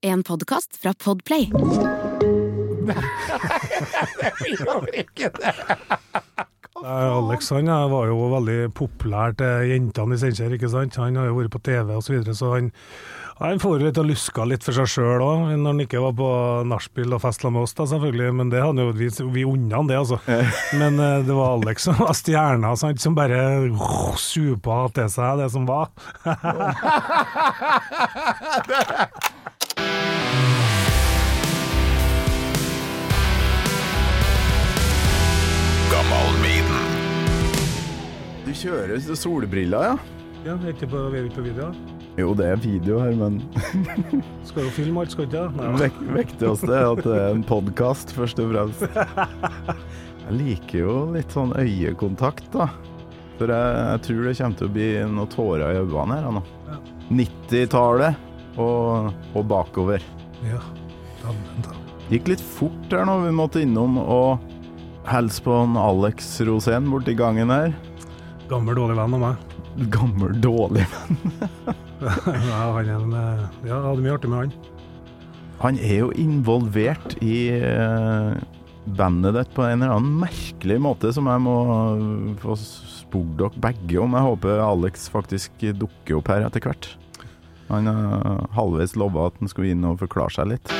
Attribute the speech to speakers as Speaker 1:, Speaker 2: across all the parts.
Speaker 1: En podkast fra Podplay.
Speaker 2: Nei, jeg gjør ikke det! Alex han eh, var jo veldig populær til jentene i Steinkjer, ikke sant. Han har jo vært på TV og så videre, så han, han får jo litt og luska litt for seg sjøl òg, når han ikke var på nachspiel og festla med oss, da selvfølgelig. Men det hadde jo vi, vi unna han det, altså. Men eh, det var Alex som var stjerna, sant, som bare uh, supa til seg det som var.
Speaker 3: Du kjører solbriller, ja?
Speaker 2: Ja, er ikke på, vi er ikke på video?
Speaker 3: Jo, det er video her, men
Speaker 2: Skal jo filme alt, skal ikke det?
Speaker 3: Vek Viktigste er at det er en podkast, først og fremst. Jeg liker jo litt sånn øyekontakt, da. For jeg, jeg tror det kommer til å bli noen tårer i øynene her nå. 90-tallet og, og bakover.
Speaker 2: Ja, dæven da.
Speaker 3: Gikk litt fort her nå. Vi måtte innom og hilse på en Alex Rosén borti gangen her.
Speaker 2: Gammel, dårlig venn av meg.
Speaker 3: Gammel, dårlig venn?
Speaker 2: ja, han er en, eh, ja, jeg hadde mye artig med han.
Speaker 3: Han er jo involvert i eh, bandet ditt på en eller annen merkelig måte, som jeg må eh, få spurt dere begge om. Jeg håper Alex faktisk dukker opp her etter hvert. Han har halvveis lova at han skulle inn og forklare seg litt.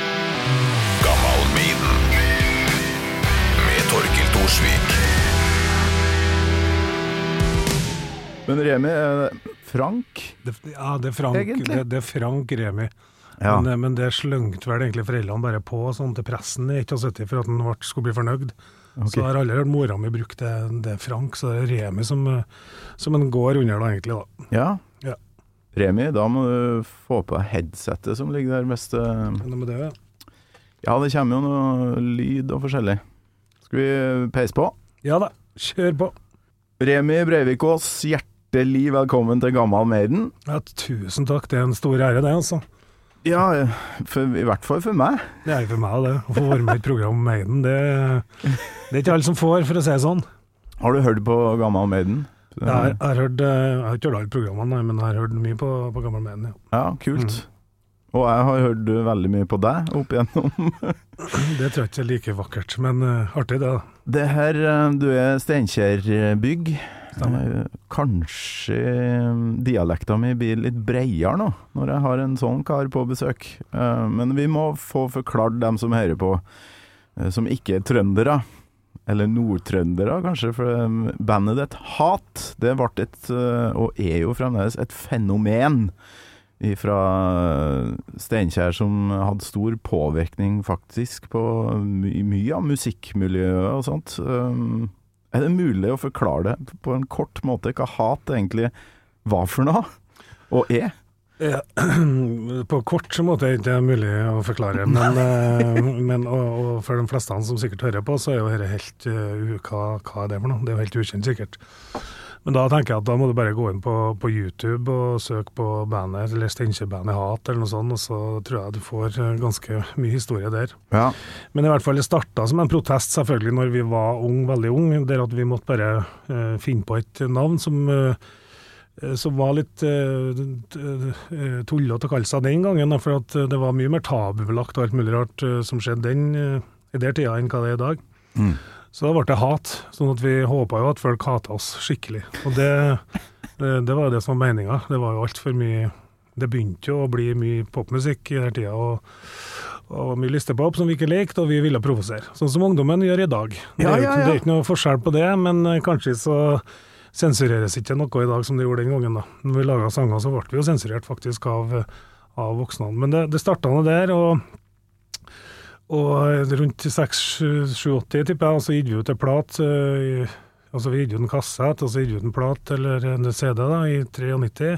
Speaker 3: Men Remi, eh, Frank
Speaker 2: Det, ja, det er Frank,
Speaker 3: Egentlig.
Speaker 2: det, det er Frank Remi.
Speaker 3: Ja.
Speaker 2: Men, eh, men det slengte vel egentlig foreldrene bare på sånn til pressen i 71 for at han ble, skulle bli fornøyd.
Speaker 3: Okay.
Speaker 2: Så jeg har aldri hørt mora mi bruke det, det er Frank, så det er Remi som, eh, som en går under da, egentlig. da.
Speaker 3: ja.
Speaker 2: Ja.
Speaker 3: Remi, da må du få på headsetet som ligger der mest det
Speaker 2: med det, ja.
Speaker 3: Ja, det kommer jo noe lyd og forskjellig. Skal vi peise på?
Speaker 2: ja da, kjør på.
Speaker 3: Remi Breivikås, hjertelig velkommen til Gammal Maiden.
Speaker 2: Ja, tusen takk, det er en stor ære det, altså.
Speaker 3: Ja, for, i hvert fall for meg.
Speaker 2: Det er jo for meg det, å få være med i et program om Maiden. Det, det er ikke alle som får, for å si det sånn.
Speaker 3: Har du hørt på Gammal Maiden?
Speaker 2: Jeg har, jeg har, hørt, eh, jeg har ikke hørt alle programmene, men jeg har hørt mye på, på Gammel menn. ja.
Speaker 3: Ja, kult. Og jeg har hørt veldig mye på deg opp igjennom.
Speaker 2: Det tror jeg ikke er like vakkert, men uh, artig det, da.
Speaker 3: Det her, eh, du er Steinkjer-bygg. Eh, Kanskje eh, dialekta mi blir litt breiere nå, når jeg har en sånn kar på besøk. Eh, Men vi må få forklart dem som hører på, eh, som ikke er trøndere. Eller nordtrøndere, kanskje, for eh, bandet ditt Hat, det ble et, eh, og er jo fremdeles, et fenomen fra Steinkjer som hadde stor påvirkning faktisk på my mye av musikkmiljøet og sånt. Um, er det mulig å forklare det på en kort måte hva hat egentlig var for noe, og er?
Speaker 2: Ja, på kort så måte er det ikke mulig å forklare, men, eh, men og, og for de fleste som sikkert hører på, så er jo dette helt uh, hva, hva er det for noe? Det er jo helt ukjent, sikkert. Men da tenker jeg at da må du bare gå inn på, på YouTube og søke på bandet, eller Steinkjer-bandet Hat, eller noe sånt, og så tror jeg du får eh, ganske mye historie der.
Speaker 3: Ja.
Speaker 2: Men i hvert fall det starta som en protest, selvfølgelig, når vi var ung, veldig ung, der at vi måtte bare uh, finne på et navn som eh, som var litt uh, tullete å kalle seg den gangen, for at eh, det var mye mer tabubelagt og alt mulig rart eh, som skjedde den, eh, i den tida enn hva det er i dag.
Speaker 3: Mm.
Speaker 2: Så da ble det hat, sånn at vi håpa jo at folk hata oss skikkelig. Og det, det, det var jo det som var meninga. Det var jo altfor mye Det begynte jo å bli mye popmusikk i den tida. og og mye listepop som vi ikke likte, og vi ville provosere. Sånn som ungdommen gjør i dag. Det
Speaker 3: Ja,
Speaker 2: er,
Speaker 3: ja, ja.
Speaker 2: det er ikke noe forskjell på det, men eh, kanskje så sensureres ikke noe i dag som det gjorde den gangen. da. Når vi laga sanger, så ble vi jo sensurert faktisk av, av voksne. Men det, det starta nå der, og, og rundt 6-7-80, tipper jeg, så gitt vi ut en plat. eh, Altså vi gitt ut en kassett, og så gitt ut en plat, eller en CD, da, i 93,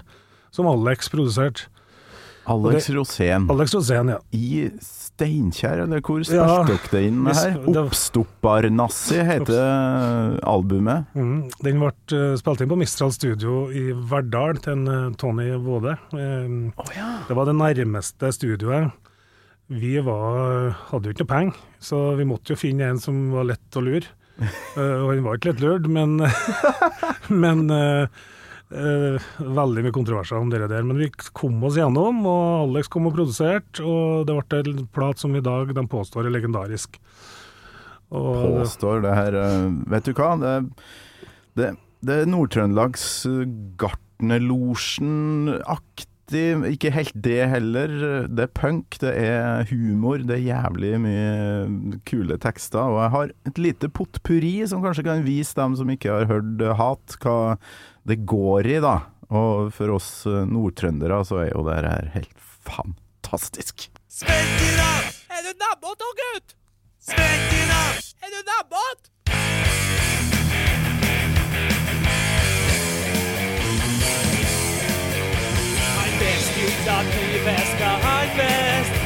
Speaker 2: som Alex produserte.
Speaker 3: Alex Rosén.
Speaker 2: Alex Rosén, ja.
Speaker 3: I Steinkjer, eller hvor
Speaker 2: Ja,
Speaker 3: spilte dere det inn
Speaker 2: med
Speaker 3: her?
Speaker 2: Oppstopparnazzi det-
Speaker 3: heter albumet.
Speaker 2: Mm. Den ble eh, spilt inn på Mistral Studio i Verdal til en eh, Tony Våde. Eh, Det var det nærmeste studioet. Vi var, hadde jo ikke noe penger, så vi måtte jo finne en som var lett å lure. Eh, og han var ikke lett lurt, men, men eh, eh, veldig mye kontroverser om det der, men vi kom oss gjennom, og Alex kom og produserte, og det ble en plat som i dag de påstår er legendarisk. Og
Speaker 3: Påstår det her eh, Vet du hva? Det, det, det er Nord-Trøndelags eh, Gartnerlosjen-aktig. Ikke helt det heller. Det er punk, det er humor, det er jævlig mye kule tekster. Og jeg har et lite potpurri som kanskje kan vise dem som ikke har hørt eh, hat, hva det går i, da. Og for oss eh, nordtrøndere så er jo det her helt fantastisk.
Speaker 4: Sventina! Er du nabbot da, gutt? Sventina! Er du nabbot? Han best ut av livet skal han best.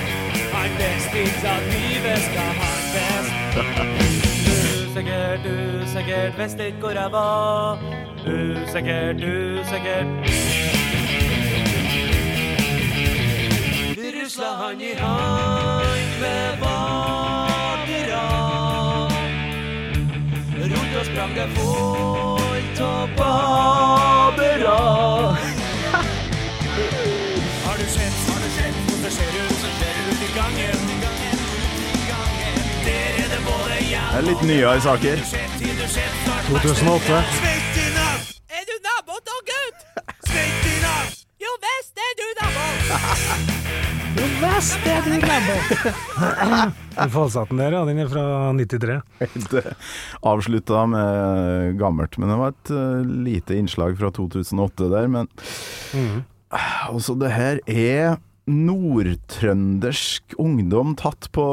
Speaker 4: Han best ut av livet skal han best. Usikker, usikkert, visst ikke hvor jeg var. usikkert. usikker. Rusla han i hand med vakera. Rundt og sprang det folk og babera. Det er
Speaker 3: litt nyere saker.
Speaker 2: 2008.
Speaker 4: Er du naboen da, gutt? nabo! Jo visst er du nabo!
Speaker 2: Den falsetten der, ja, den er fra 93.
Speaker 3: Det avslutta med gammelt, men det var et eh, lite innslag fra 2008 der. Men altså, det her er nordtrøndersk ungdom tatt på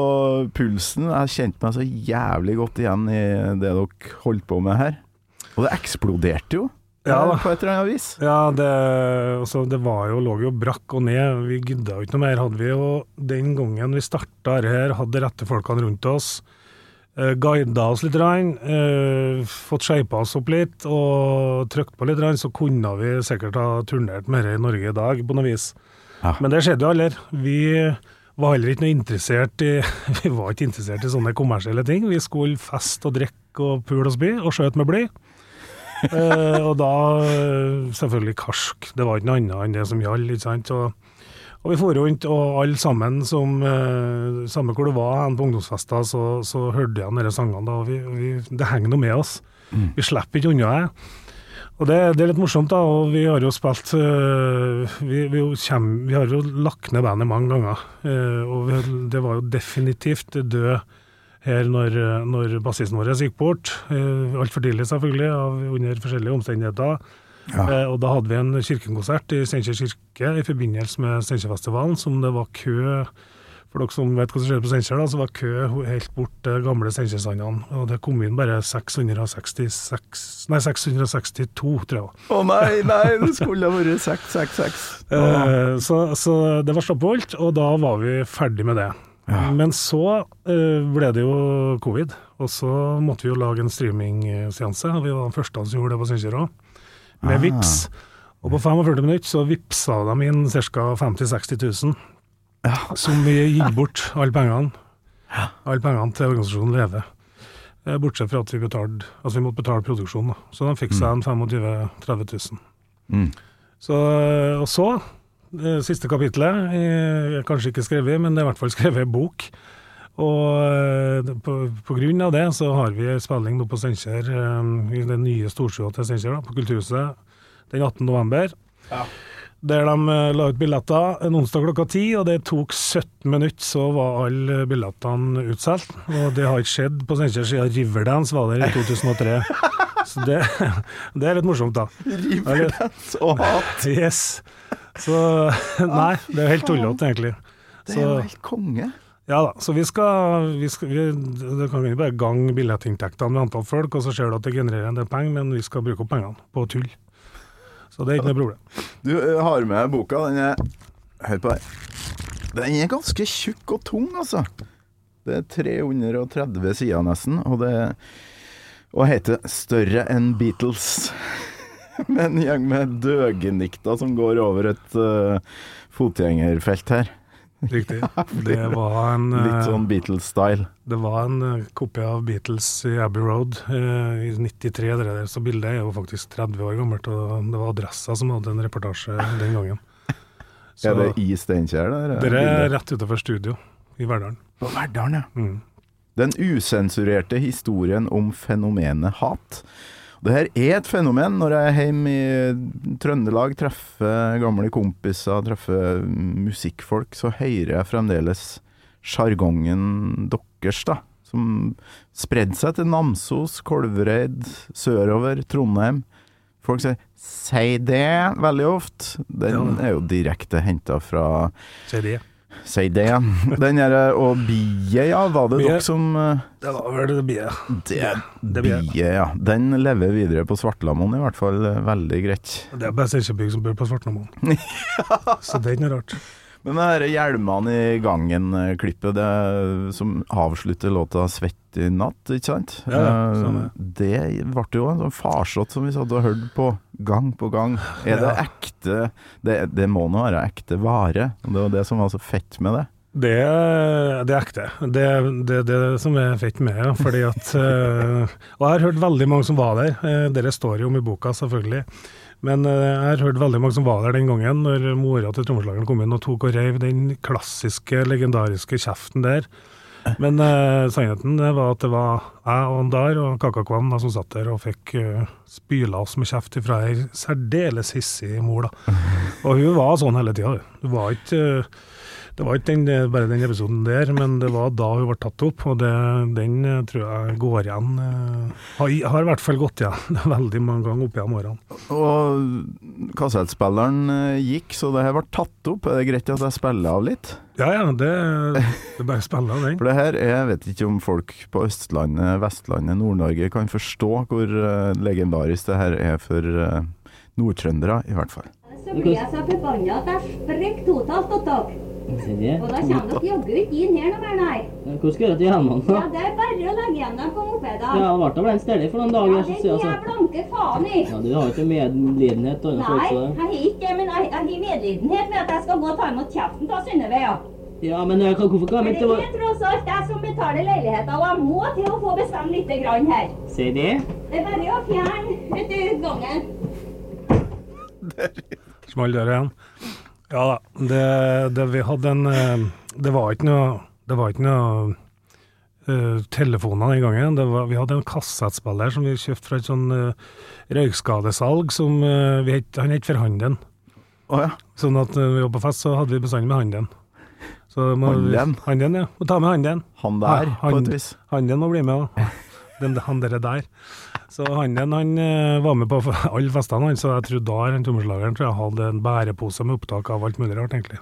Speaker 3: pulsen. Jeg kjente meg så jævlig godt igjen i det dere holdt på med her. Og det eksploderte jo,
Speaker 2: Ja
Speaker 3: eh,
Speaker 2: da.
Speaker 3: på et eller annet vis.
Speaker 2: Ja, det, altså, det var jo, lå jo brakk og ned. Vi gidda jo ikke noe mer, hadde vi. Og den gangen vi starta her, hadde de rette folkene rundt oss. Uh, guida oss litt, rann, eh, fått skeipa oss opp litt og trykt på litt, rann, så kunne vi sikkert ha turnert mer i Norge i dag, på noe vis.
Speaker 3: Ja.
Speaker 2: Men det skjedde jo aldri. Vi var heller ikke noe interessert i Vi var ikke interessert i sånne kommersielle ting. Vi skulle feste og drikke og pule og spy, og skjøte med bly. Eh, og da selvfølgelig karsk. Det var ikke noe annet enn det som gjaldt. ikke sant? Og, og vi for rundt, og alle sammen som eh, Samme hvor du var hen på ungdomsfester, så, så hørte jeg disse sangene. da, og vi, vi, Det henger noe med oss. Vi slipper ikke unna det. Og det, det er litt morsomt, da. Og vi har jo spilt øh, vi, vi, kjem, vi har jo lagt ned bandet mange ganger. øh, og vi, det var jo definitivt død her når, når bassisten vår gikk bort. Uh, Altfor tidlig, selvfølgelig, av, under forskjellige omstendigheter.
Speaker 3: Ja.
Speaker 2: Eh, og da hadde vi en kirkekonsert i Steinkjer kirke i forbindelse med Steinkjerfestivalen, som det var kø For dere som vet hva som skjedde på Steinkjer, så var kø helt bort til gamle Steinkjersandene. Og det kom inn bare 666 Nei, 662, tror jeg.
Speaker 3: Å nei, nei, det skulle ha vært 666.
Speaker 2: Eh, så, så det var stappholdt, og da var vi ferdig med det.
Speaker 3: Ja.
Speaker 2: Men så eh, ble det jo covid, og så måtte vi jo lage en streamingseanse. og Vi var de første som gjorde det på Steinkjer òg, med
Speaker 3: Ah.
Speaker 2: Vips. Og på 45 minutter så vippsa de inn ca. 50 000-60 000,
Speaker 3: Ja.
Speaker 2: som vi gikk bort alle pengene. Alle pengene til organisasjonen Leve. Eh, Bortsett fra at vi betalte Altså vi måtte betale produksjonen, da. Så de fikk seg en 25 000-30 000.
Speaker 3: Mm.
Speaker 2: Så, og så, det siste kapitlet, jeg kanskje ikke skrevet, men det er i hvert fall skrevet en bok. Og eh, på, på grunn av det så har vi spilling nå på Steinkjer, eh, i den nye storshowet til Steinkjer, på Kulturhuset, den 18. november. Der de eh, la ut billetter en onsdag klokka ti, og det tok 17 minutter, så var alle billettene utsolgt. Og det har ikke skjedd på Steinkjer siden Riverdance var der i 2003. Så det, det er litt morsomt, da.
Speaker 3: Riverdance og hat.
Speaker 2: Yes. Så Nei, det er helt tullete, egentlig.
Speaker 3: Det er jo helt konge.
Speaker 2: ja da, så vi skal, vi skal vi, Det kan vi bare gange billettinntektene med antall folk, og så ser du at det genererer en del penger, men vi skal bruke opp pengene på tull. Så det er ikke noe problem.
Speaker 3: Du har med boka. Den er Hør på her. Den er ganske tjukk og tung, altså. Det er 330 sider nesten, og det og heter 'Større enn Beatles'. med en gjeng med døgenikter som går over et uh, fotgjengerfelt her.
Speaker 2: Riktig. Det var en eh,
Speaker 3: Litt sånn Beatles-style.
Speaker 2: Det var en eh, kopi av Beatles i Abbey Road eh, i 93. Det der, så bildet er jo faktisk 30 år gammelt, og det var Adressa som hadde en reportasje den gangen. Så
Speaker 3: er det i Steinkjer? der,
Speaker 2: det er rett utenfor studio i Verdalen.
Speaker 3: På Verdalen, ja.
Speaker 2: Mm.
Speaker 3: Den usensurerte historien om fenomenet hat. Det her er et fenomen når jeg er hjemme i Trøndelag, treffer gamle kompiser, treffer musikkfolk, så hører jeg fremdeles sjargongen deres, da. Som spredde seg til Namsos, Kolvereid, sørover, Trondheim. Folk sier 'si det' veldig ofte. Den
Speaker 2: Ja.
Speaker 3: er jo direkte henta fra
Speaker 2: Si det.
Speaker 3: Si det. Den derre Og biet, ja. Var det dere som eh,
Speaker 2: Det var vel det bie.
Speaker 3: Det,
Speaker 2: det
Speaker 3: biet, ja. Den lever videre på Svartlamoen, i hvert fall eh, veldig greit.
Speaker 2: Det er bare Steinkjerbygg som bor på Svartnamoen. Så det er ikke noe rart.
Speaker 3: Men det her hjelmene i gangen-klippet, som avslutter låta 'Svett i natt', ikke sant?
Speaker 2: Ja, ja,
Speaker 3: Eh,
Speaker 2: stemmer.
Speaker 3: det ble jo en sånn farsott som vi satt og hørte på gang på gang. Er det
Speaker 2: Ja.
Speaker 3: ekte det, det må nå være ekte vare. Det var det som var så fett med det.
Speaker 2: Det, det er ekte. Det er det, det som er fett med det. Fordi at eh, Og jeg har hørt veldig mange som var der. Dere står jo om i boka, selvfølgelig. Men eh, jeg har hørt veldig mange som var der den gangen, når mora til trommeslageren kom inn og tok og reiv den klassiske, legendariske kjeften der. Men eh, sannheten var at det var jeg og han der og Kaka Kvam som satt der og fikk uh, spyla oss med kjeft fra ei særdeles hissig mor. da. Og hun var sånn hele tida. Hun var ikke eh, det var ikke den, bare den episoden der, men det var da hun ble tatt opp, og det, den eh, tror jeg går igjen. eh, Har, har i hvert fall gått igjen veldig mange ganger opp gjennom årene.
Speaker 3: Og kassettspilleren eh, gikk, så det her ble tatt opp. Er det greit at jeg spiller av litt?
Speaker 2: Ja ja, det, det bare å spille av den.
Speaker 3: For det her er, jeg vet ikke om folk på Østlandet, Vestlandet, Nord-Norge kan forstå hvor legendarisk det her er for nordtrøndere, i hvert fall.
Speaker 5: Så blir jeg så forbanna at jeg sprekker totalt.
Speaker 4: Se det.
Speaker 5: Og da kommer dere jaggu ikke inn her noe mer, nei.
Speaker 4: Hvordan skal du til hjemmene,
Speaker 5: Ja, det er bare å legge igjen dem på mopeda.
Speaker 4: Ja, det ble en stille for noen
Speaker 5: Ja,
Speaker 4: siden. Ja,
Speaker 5: det
Speaker 4: er jeg
Speaker 5: gir jeg blanke faen i.
Speaker 4: Ja, du har ikke medlidenhet og andre folk
Speaker 5: Nei, jeg har ikke det, men jeg jeg har medlidenhet ved at jeg skal gå og ta imot kjeften av Synnøve, ja.
Speaker 4: Ja, men jeg kan, hvorfor kan
Speaker 5: For
Speaker 4: ikke
Speaker 5: det er tross alt jeg som betaler leiligheten, og jeg må til å få bestemme lite grann her.
Speaker 4: Sier det?
Speaker 5: Det er bare å fjerne, vet du, gangen.
Speaker 2: Small dør igjen. Ja da. Det, det, vi hadde en eh, Det var ikke noe Det var ikke noe uh, telefoner den gangen. Det var, vi hadde en kassettspiller som vi kjøpte fra et sånn uh, røykskadesalg som uh, vi het, Han het Forhanden.
Speaker 3: Oh, ja.
Speaker 2: Sånn at når vi var på fest, så hadde vi bestandig med handen. Så må
Speaker 3: Handen?
Speaker 2: Handen, ja. Må ta med handen.
Speaker 3: Han der,
Speaker 2: Ja,
Speaker 3: på et vis.
Speaker 2: Handen må bli med, da. Den, han dere der. Så han han eh, var med på alle festene, han, så jeg tror da han trommeslageren tror jeg hadde en bærepose med opptak av alt mulig rart, egentlig.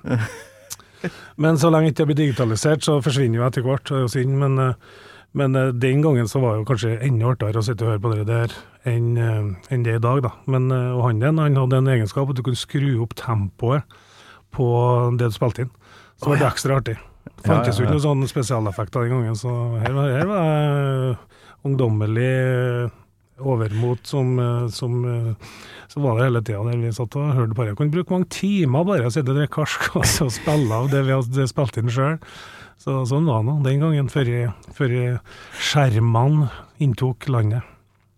Speaker 2: Men så lenge ikke det blir digitalisert, så forsvinner jo etter hvert, det er synd. Men, eh, men eh, den gangen så var det jo kanskje enda artigere å sitte og høre på det der enn enn det er i dag, da. Men og han han hadde en egenskap at du kunne skru opp tempoet på det du spilte inn. Så var det ekstra artig. Det fantes jo
Speaker 3: Ja, ja, ja.
Speaker 2: ikke noen sånne spesialeffekter den gangen, så her var, her var det ungdommelig overmot som, eh, som, eh, som var det hele tida der vi satt og hørte bare. Jeg kunne bruke mange timer bare å sitte og drikke karsk og spille av det vi hadde spilt inn sjøl. Så sånn var det den gangen, før, i skjermene inntok landet.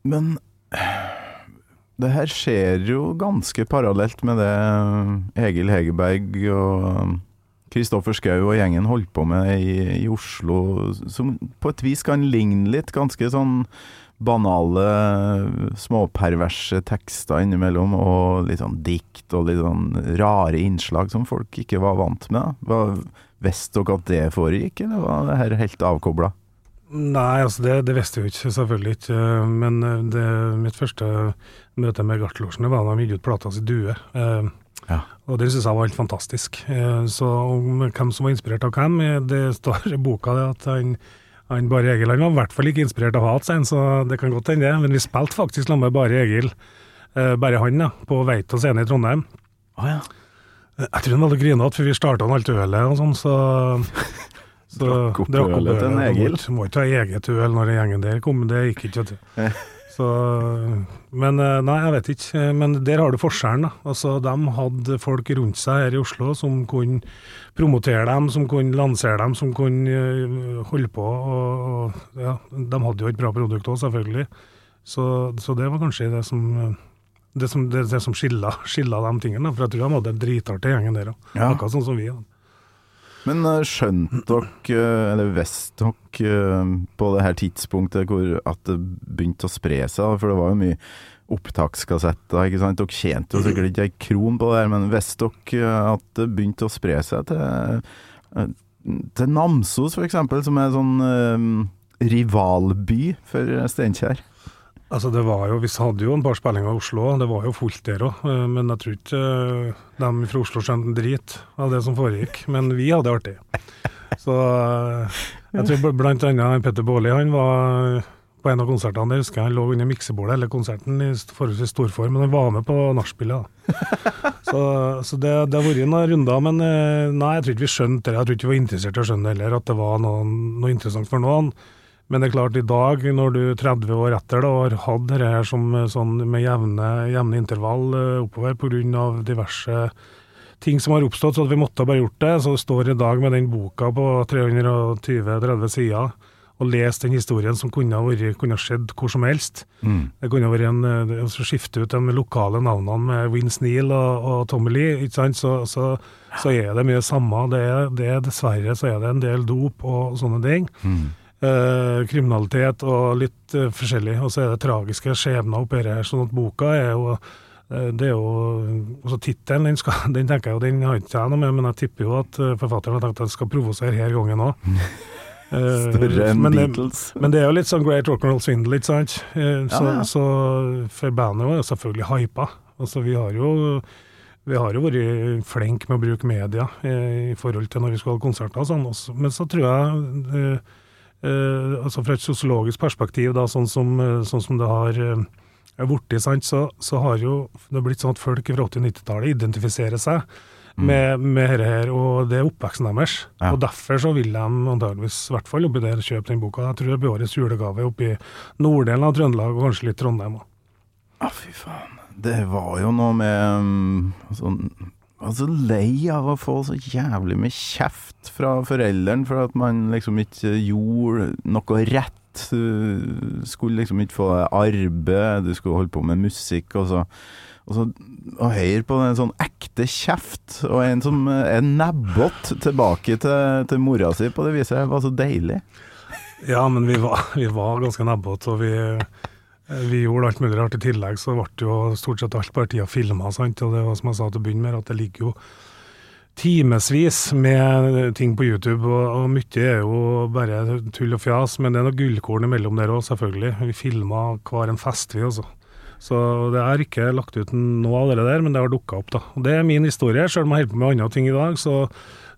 Speaker 3: Men det her skjer jo ganske parallelt med det Egil Hegerberg og Kristoffer Schou og gjengen holdt på med i, i Oslo, som på et vis kan ligne litt. Ganske sånn banale, småperverse tekster innimellom, og litt sånn dikt og litt sånn rare innslag som folk ikke var vant med. Hva, Visste dere at det foregikk, eller var det her helt avkobla?
Speaker 2: Nei, altså det, det visste vi ikke, selvfølgelig ikke. Men eh, det, mitt første møte med Gartlorsen var da han gikk ut plata si 'Due'. Eh,
Speaker 3: Ja.
Speaker 2: Og det syns jeg var helt fantastisk. Eh, så om hvem som var inspirert av hvem, det står i boka det at han, han Bare Egil han var i hvert fall ikke inspirert av hat, sier han, så det kan godt hende det. Men vi spilte faktisk sammen med Bare Egil, eh, bare han, da, på Veito scene i Trondheim.
Speaker 3: Oh, ja.
Speaker 2: Eh, Jeg tror han hadde grinete, for vi starta alt ølet og sånn, så så
Speaker 3: Drakk opp ølet til en Egil.
Speaker 2: Må ikke ha eget øl når den gjengen der kom, det gikk ikke. Så, men eh, nei, jeg vet ikke. Eh, Men der har du forskjellen. da. Altså, De hadde folk rundt seg her i Oslo som kunne promotere dem, som kunne lansere dem, som kunne eh, holde på. Og, og ja, De hadde jo et bra produkt òg, selvfølgelig. Så, så det var kanskje det som det som, det, det som skilla, skilla de tingene. For jeg tror de hadde en dritartig gjengen der òg.
Speaker 3: Ja.
Speaker 2: Akkurat sånn som vi hadde.
Speaker 3: Men eh, skjønte dere, eh, eller visste dere eh, på det her tidspunktet hvor at det begynte å spre seg, for det var jo mye opptakskassetter, ikke sant. Dere tjente jo sikkert ikke ei kron på det her, men visste dere at det begynte å spre seg til, til Namsos f.eks., som er sånn rivalby for Steinkjer?
Speaker 2: Altså det var jo, Vi hadde jo en par spillinger i Oslo, det var jo fullt der òg. Men jeg tror ikke dem de fra Oslo skjønte en drit av det som foregikk. Men vi hadde det artig. Så eh, jeg tror bl- blant annet Petter Baarli han var på en av konsertene. Jeg husker han lå under miksebordet eller konserten i forholdsvis stor form, men han var med på nachspielet. Så, så det, det har vært noen runder, men eh, nei, jeg tror ikke vi skjønte det. Jeg tror ikke vi var interessert i å skjønne det heller, at det var noe, noe interessant for noen. Men det er klart, i dag, når du 30 år etter da, har hatt det her som eh, sånn med jevne, jevne intervall eh, oppover pga. diverse ting som har oppstått, så at vi måtte bare gjort det, så står i dag med den boka på 320-30 sider og lese den historien som kunne ha skjedd hvor som helst. Det kunne vært en, eh, det- å skifte ut de lokale navnene med Vince Neal og, og Tommy Lee, ikke sant? Så, så, så er det mye samme. Det er, det er Dessverre så er det en del dop og sånne ting. Eh, kriminalitet og litt eh, forskjellig. Og så er det tragiske skjebner oppi her. Sånn at boka er jo eh, det er jo altså Tittelen den, skal- den tenker jeg jo, den har ikke jeg noe med, men jeg tipper jo at eh, forfatteren har tenkt at den skal provosere her gangen òg.
Speaker 3: Større enn
Speaker 2: men, det-
Speaker 3: Beatles.
Speaker 2: men det er jo litt sånn Great Rock'n'Roll Swindle, ikke sant? Eh, Så,
Speaker 3: Ja, ja.
Speaker 2: så for bandet var jo selvfølgelig hypa. Altså, vi har jo vi har jo vært flinke med å bruke media eh, i forhold til når vi skal ha konserter og sånn. Men så tror jeg, eh, eh, altså fra et sosiologisk perspektiv, da, sånn, som, eh, sånn som det har eh, er sant, så, så har jo det blitt sånn at folk fra 80- og 90-tallet identifiserer seg med, med dette her, og det er oppveksten deres.
Speaker 3: Ja.
Speaker 2: Og derfor så vil de antageligvis, i hvert fall oppi der, kjøpe den boka. Jeg tror det blir årets julegave oppi norddelen av Trøndelag, og kanskje litt Trondheim òg.
Speaker 3: Ah, fy faen. Det var jo noe med um, sånn Altså lei av å få så jævlig med kjeft fra foreldrene for at man liksom ikke gjorde noe rett. Du skulle liksom ikke få arbeid, du skulle holde på med musikk, og så og så å på en sånn ekte kjeft, og en som er nebbete tilbake til, til mora si på det viset, var så deilig.
Speaker 2: Ja, men vi var, vi var ganske nebbete, og vi, vi gjorde alt mulig rart. I tillegg så ble jo stort sett alt bare tida filma. Og det var som jeg sa til å begynne med, at det ligger jo timevis med ting på YouTube, og, og mye er jo bare tull og fjas. Men det er noe gullkorn imellom der òg, selvfølgelig. Vi filma hver en fest, vi også. Så det er ikke lagt ut noe av det der, men det har dukka opp, da. Og det er min historie. Selv om jeg holder på med andre ting i dag, så,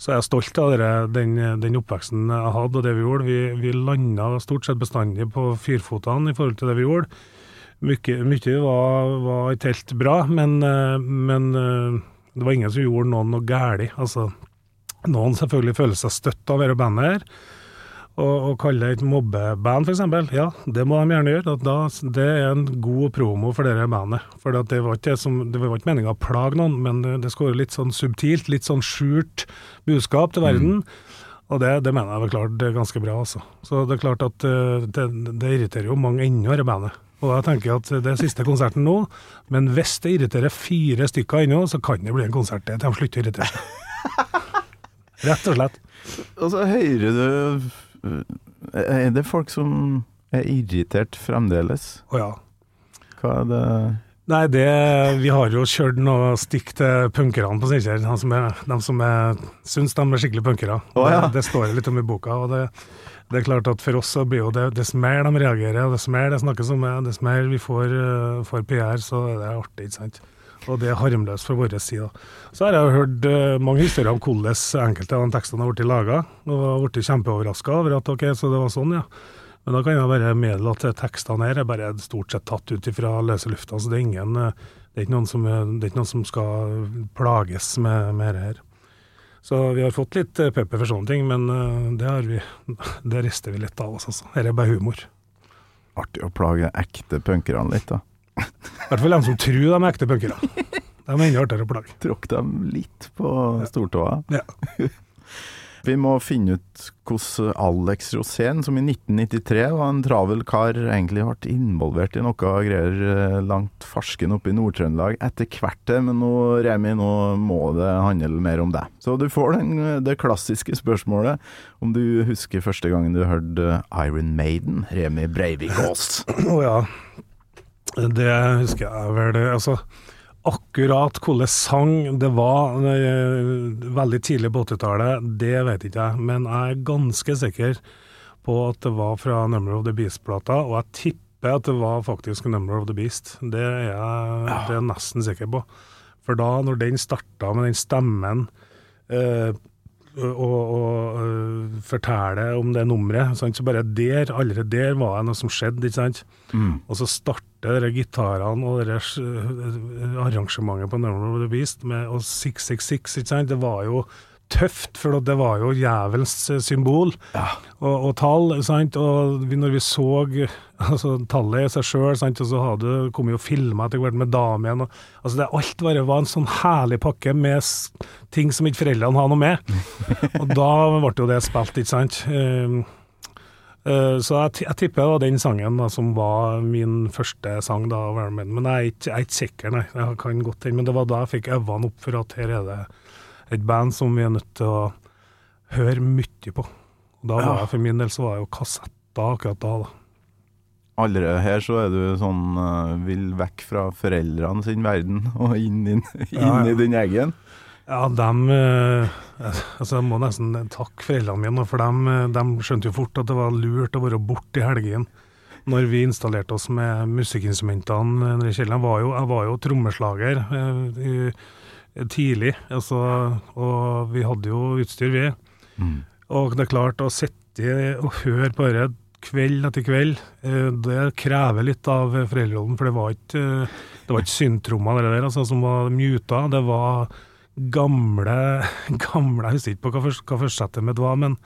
Speaker 2: så er jeg stolt av dere, den, den oppveksten jeg hadde og det vi gjorde. Vi, vi landa stort sett bestandig på fyrfotene i forhold til det vi gjorde. Mye, mye var, var ikke helt bra, men, men eh, det var ingen som gjorde noen noe galt. Altså, noen selvfølgelig føler seg støtt av dette bandet her. Og, og kalle det et mobbeband, f.eks. Ja, det må de gjerne gjøre. Da, det er en god promo for dette bandet. For det var ikke, som, det var ikke meninga å plage noen, men det, skulle skal være litt sånn subtilt, litt sånn skjult budskap til verden. Og det, det mener jeg var klart det er ganske bra, altså. Så det er klart at eh, det, det irriterer jo mange ennå, dette bandet. Og jeg tenker at det er siste konserten nå, men hvis det irriterer fire stykker ennå, så kan det bli en konsert til de slutter å irritere seg. Rett og slett.
Speaker 3: Og så hører du Er det folk som er irritert fremdeles?
Speaker 2: Å ja.
Speaker 3: Hva er det
Speaker 2: Nei, det, vi har jo kjørt noe stikk til punkerne på Steinkjer. De som, er, de som er, syns de er skikkelig punkere.
Speaker 3: Oh, ja.
Speaker 2: det, det står litt om i boka. og det, det er klart at For oss så blir jo det dess mer de reagerer, og dess mer det snakkes om det, dess mer vi får, eh, får PR, så er det artig. ikke sant? Og det er harmløst fra vår side. Så har jeg hørt eh, mange historier om hvordan enkelte av de tekstene har blitt laga, og har blitt kjempeoverraska over at ok, så det var sånn, ja. Men da kan jeg bare meddele at tekstene her er bare stort sett tatt ut ifra løse lufta. Så det er ingen eh, det er som, er, det er ikke noen som skal plages med, med det her. Så vi har fått litt eh, pepper for sånne ting, men eh, det, vi, det rister vi litt av oss, altså. Her er bare humor.
Speaker 3: Artig å plage ekte punkerne litt, da.
Speaker 2: I hvert fall dem som tror de er ekte punkere. De er enda artigere å plage.
Speaker 3: Tråkk dem litt på stortåa.
Speaker 2: Ja.
Speaker 3: Vi må finne ut hvordan Alex Rosén, som i 1993 var en travel kar, egentlig ble involvert i noe greier eh, langt farsken oppe i Nord-Trøndelag etter hvert. Men nå, Remi, nå må det handle mer om deg. Så du får den, det klassiske spørsmålet om du husker første gangen du hørte Iron Maiden, Remi Breivik Aas.
Speaker 2: Å ja. Det husker jeg vel. det, Altså, akkurat hvilken sang det var eh, veldig tidlig på 80-tallet, det vet ikke jeg. Men jeg er ganske sikker på at det var fra Number of the Beast-plata, og jeg tipper at det var faktisk Number of the Beast. Det er jeg, det er jeg nesten sikker på. For da, når den starta med den stemmen eh, og, å, øh, fortelle om det nummeret. Sant? Så bare der, allerede der var det noe som skjedde, ikke sant. Og så starter de gitarene og det øh, arrangementet på Number of the Beast med og 666, ikke sant. Det var jo tøft, for det var jo jævelens symbol symbol og, og tall, sant. Og vi, når vi så altså, tallet i seg sjøl, og så hadde kom jo filmer etter hvert med damen og Altså, det alt bare var en sånn herlig pakke med ting som ikke foreldrene har noe med. Og da ble jo det spilt, ikke sant. Um, uh, så jeg, jeg tipper det var den sangen da, som var min første sang da. Men jeg er ikke, jeg er ikke sikker, nei. Jeg kan godt den, Men det var da jeg fikk øynene opp for at her er det et band som vi er nødt til å høre mye på. Og da var jeg, for min del så var det jo kassetter akkurat da. da.
Speaker 3: Allerede her så er du sånn eh, vil vekk fra foreldrene sin verden og inn, inn, inn
Speaker 2: Ja, ja.
Speaker 3: i din egen.
Speaker 2: Ja, dem eh, Altså, jeg må nesten takke foreldrene mine, for dem, eh, dem skjønte jo fort at det var lurt å være borte i helgen. Når vi installerte oss med musikkinstrumentene i kjelleren. Jeg var jo, jeg var jo trommeslager i, tidlig, altså, og vi hadde jo utstyr, vi. Og det er klart, å sitte og høre på dette kveld etter kveld, eh, det krever litt av foreldrerollen, for det var ikke, det var ikke syntromma det der, altså, som var muta. Det var gamle, gamle Jeg husker ikke på hva, først- hva førstesettet mitt var, men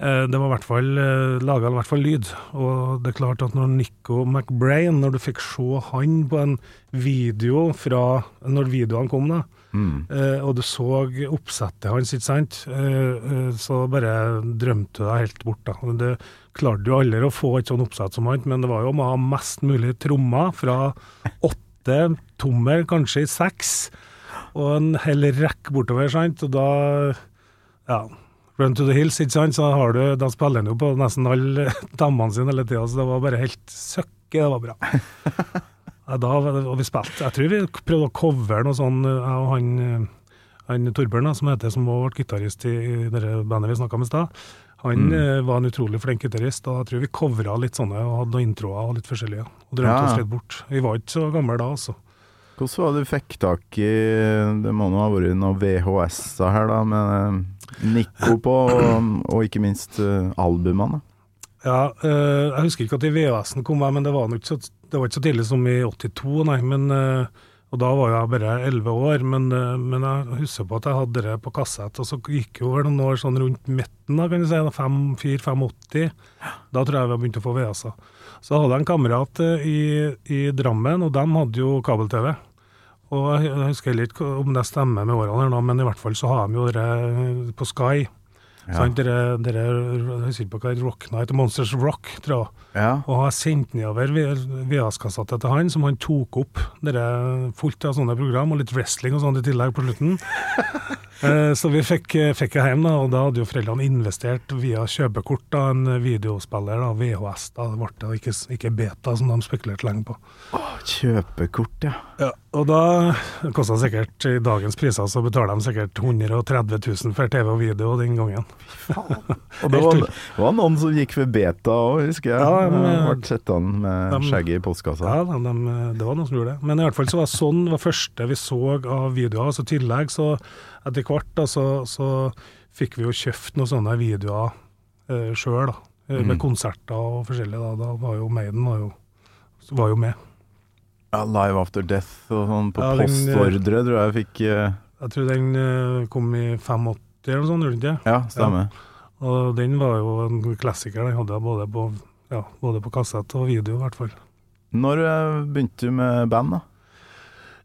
Speaker 2: det var i hvert fall eh, laga i hvert fall lyd. Og det er klart at når Nico McBrain, når du fikk se han på en video fra når videoene kom, da, mm. og du så oppsettet hans, ikke sant, eh, eh, så bare drømte du deg helt bort. da. Det klarte jo aldri å få et sånn oppsett som han, men det var jo å ha mest mulig trommer fra åtte tommer, kanskje i seks, og en hel rekke bortover, sant, og da ja, Run to the Hills, ikke sant, så har du, da spiller han jo på nesten alle damene sine hele tida, så det var bare helt søkke, det var bra. Da, og vi spilte, jeg tror vi prøvde å covre noe sånn, jeg og han, eh, han Torbjørn, som heter, som var gitarist i, i det bandet vi snakka med i stad. Han mm. var en utrolig flink gitarist, og jeg tror vi covra litt sånne, og hadde noen introer og litt forskjellige, og drømte
Speaker 3: Ja.
Speaker 2: oss litt bort. Vi var ikke så gamle da, altså.
Speaker 3: Hvordan var det du fikk tak i Det må nå ha vært noen VHS-er her, da, med eh, Nico på, og, og ikke minst eh, albumene.
Speaker 2: Ja, eh, jeg husker ikke at VHS-en kom, jeg, men det var, så, det var ikke så tidlig som i 82, nei. Men, eh, og da var jeg bare 11 år, men, eh, men jeg husker på at jeg hadde det på kassett, og så gikk jo vel noen år sånn rundt midten, da, kan du si, 4-85. Da tror jeg vi har begynt å få VHS-er. Så hadde jeg en kamerat eh, i, i Drammen, og de hadde jo kabel-TV. Og jeg husker heller ikke om det stemmer med årene, men i hvert fall så har de jo det på Sky. Sant? Dere, dere, jeg husker ikke på hva Rock Night, Monsters Rock, tror jeg.
Speaker 3: Ja.
Speaker 2: Og har sendt nedover VHS-kassa til han, som han tok opp. Dere fullt av sånne program, og litt wrestling og sånt i tillegg på slutten. Eh, Så vi fikk, fikk jeg hjem, da, og da hadde jo foreldrene investert via kjøpekort da, en videospiller, da, VHS. da, Det ble det ikke, ikke beta, som de spekulerte lenge på.
Speaker 3: Åh, Kjøpekort, ja.
Speaker 2: Ja, og da kosta sikkert i dagens priser, så betaler de sikkert 130 000 for TV og video den gangen.
Speaker 3: Og det var, var noen som gikk for beta òg, husker jeg.
Speaker 2: Ja, men-
Speaker 3: Ble sittende med
Speaker 2: de-
Speaker 3: skjegget i postkassa.
Speaker 2: Ja, de, de, det var noen som gjorde det. Men i hvert fall så var sånn var første vi så av videoer. Så i tillegg så etter hvert da, så, så fikk vi jo kjøpt noen sånne videoer eh, sjøl, eh, Med konserter og forskjellig. Da, da var jo Maiden var jo, var jo med.
Speaker 3: Ja, Live After Death og sånn på
Speaker 2: Ja, den,
Speaker 3: postordre, tror jeg fikk eh,
Speaker 2: Jeg tror den eh, kom i 85 eller noe sånt, gjorde den ikke?
Speaker 3: Ja, stemmer.
Speaker 2: Og den var jo en klassiker. Den hadde jeg både på ja, både på kassett og video, i hvert fall.
Speaker 3: Når eh, begynte du med band, da?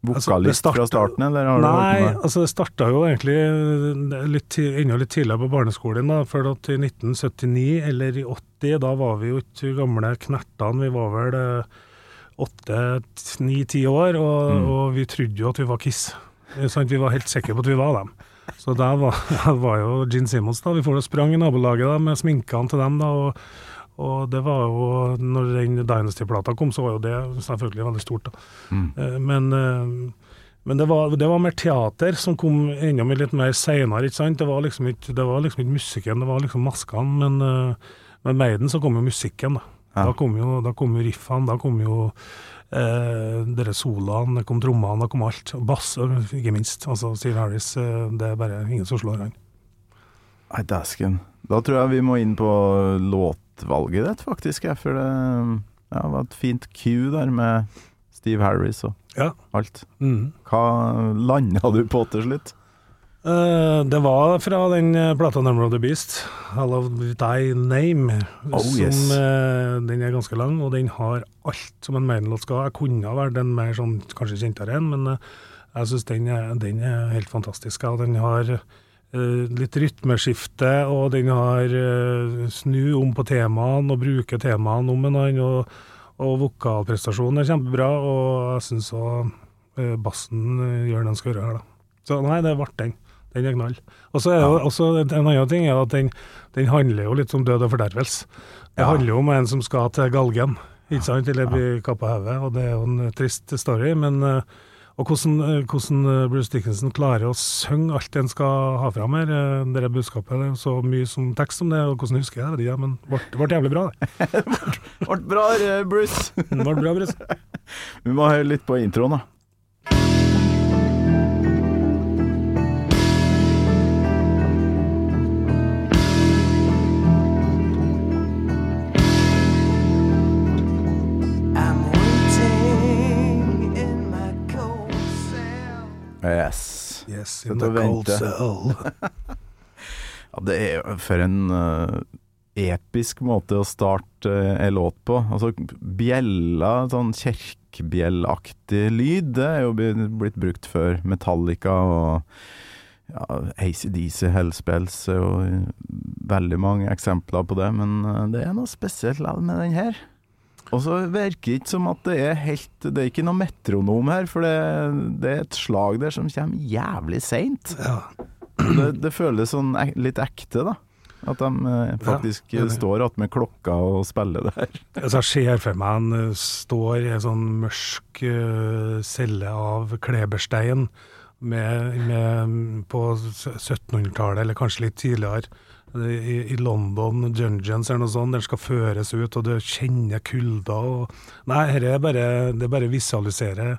Speaker 2: Altså,
Speaker 3: Vokalist
Speaker 2: altså,
Speaker 3: fra starten, eller har du
Speaker 2: Nei,
Speaker 3: holdt med?
Speaker 2: altså det starta jo egentlig litt, enda litt tidligere på barneskolen. da, For at i 1979 eller i 80, da var vi jo ikke gamle knertene. Vi var vel eh, åtte, ni-ti år, og,
Speaker 3: Mm.
Speaker 2: og vi trodde jo at vi var Kiss. Sånn? Vi var helt sikre på at vi var dem. Så der var, var jo Gene Simmons, da. Vi får og sprang i nabolaget da, med sminkene til dem. da, og og det var jo, når den Dynasty-plata kom, så var jo det selvfølgelig veldig stort. da.
Speaker 3: Mm.
Speaker 2: Eh, Men, eh, men det, var, det var mer teater som kom enda litt mer seinere. Det var liksom ikke, det var liksom ikke musikken, det var liksom maskene. Men eh, med Maiden så kom jo musikken, da.
Speaker 3: Ja.
Speaker 2: Da kom jo, da kom jo riffene, da kom jo eh, dere soloene, det kom trommene, det kom alt. Og Bass, ikke minst. Altså Steve Harris, eh, det er bare ingen som slår han.
Speaker 3: Nei, dæsken. Da tror jeg vi må inn på låtvalget ditt, faktisk. jeg, For det ja, var et fint cue der med Steve Harris og
Speaker 2: Ja.
Speaker 3: alt.
Speaker 2: Mm.
Speaker 3: Hva landa du på til slutt?
Speaker 2: Eh, det var fra den eh, plata 'Number of the Beast', 'All of Thy Name'.
Speaker 3: Oh,
Speaker 2: som,
Speaker 3: yes.
Speaker 2: eh, den er ganske lang, og den har alt som en Maiden-låt skal ha. Jeg kunne ha vært en mer sånn, kanskje kjentere en, men jeg syns den, den er helt fantastisk. Og den har litt rytmeskifte, og den har snu om på temaene og bruke temaene om en annen. Og, og vokalprestasjonen er kjempebra, og jeg syns òg bassen gjør det den skal gjøre her, da. Så nei, det ble den. Den er knall. Og så er det også en annen ting er at den, den handler jo litt om død og fordervelse. Det
Speaker 3: Ja.
Speaker 2: handler jo om en som skal til galgen, ikke sant, eller bli kappa hodet, og det er jo en trist story. Men eh, og hvordan, eh, hvordan eh, Bruce Dickinson klarer å synge alt en skal ha fram her, eh, det der budskapet, det er så mye som tekst om det, og hvordan husker jeg det, Ja, men det ble, ble jævlig bra, det.
Speaker 3: Ble bra, eh, Bruce.
Speaker 2: Det ble bra, Bruce.
Speaker 3: Vi må høre litt på introen, da. Yes.
Speaker 2: Yes, in the cold cell.
Speaker 3: Ja, det er jo for en uh, episk måte å starte uh, en låt på. Altså bjella, sånn kirkebjellaktig lyd, det er jo blitt brukt før. Metallica og ja, ACDC, Hellspells og jo veldig mange eksempler på det, men eh, det er noe spesielt med den her. Og så virker det ikke som at det er helt Det er ikke noe metronom her, for det, det er et slag der som kommer jævlig seint.
Speaker 2: Ja.
Speaker 3: Det, det føles sånn litt ekte, da. At de eh, faktisk
Speaker 2: Ja,
Speaker 3: står attmed klokka og spiller det her.
Speaker 2: Altså, jeg ser for meg han eh, står i en sånn mørk eh, celle av kleberstein med, med, på 1700-tallet, eller kanskje litt tidligere. I, I London, Dungeons eller noe sånt, der skal føres ut, og du kjenner kulda og Nei, dette er bare, det er bare visualisere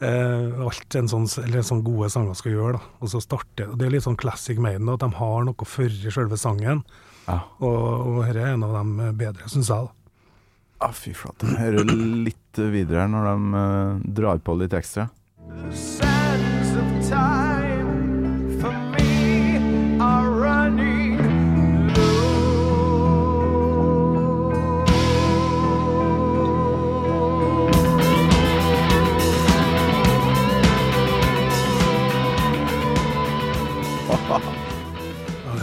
Speaker 2: eh, alt en sånn, eller sånn gode sanger skal gjøre. da. Og så starter, og Det er litt sånn classic Maiden, at de har noe før selve sangen.
Speaker 3: Ja,
Speaker 2: Og, dette er en av de bedre, syns jeg. da.
Speaker 3: ah, fy flate. Hører litt videre her når de uh, drar på litt ekstra.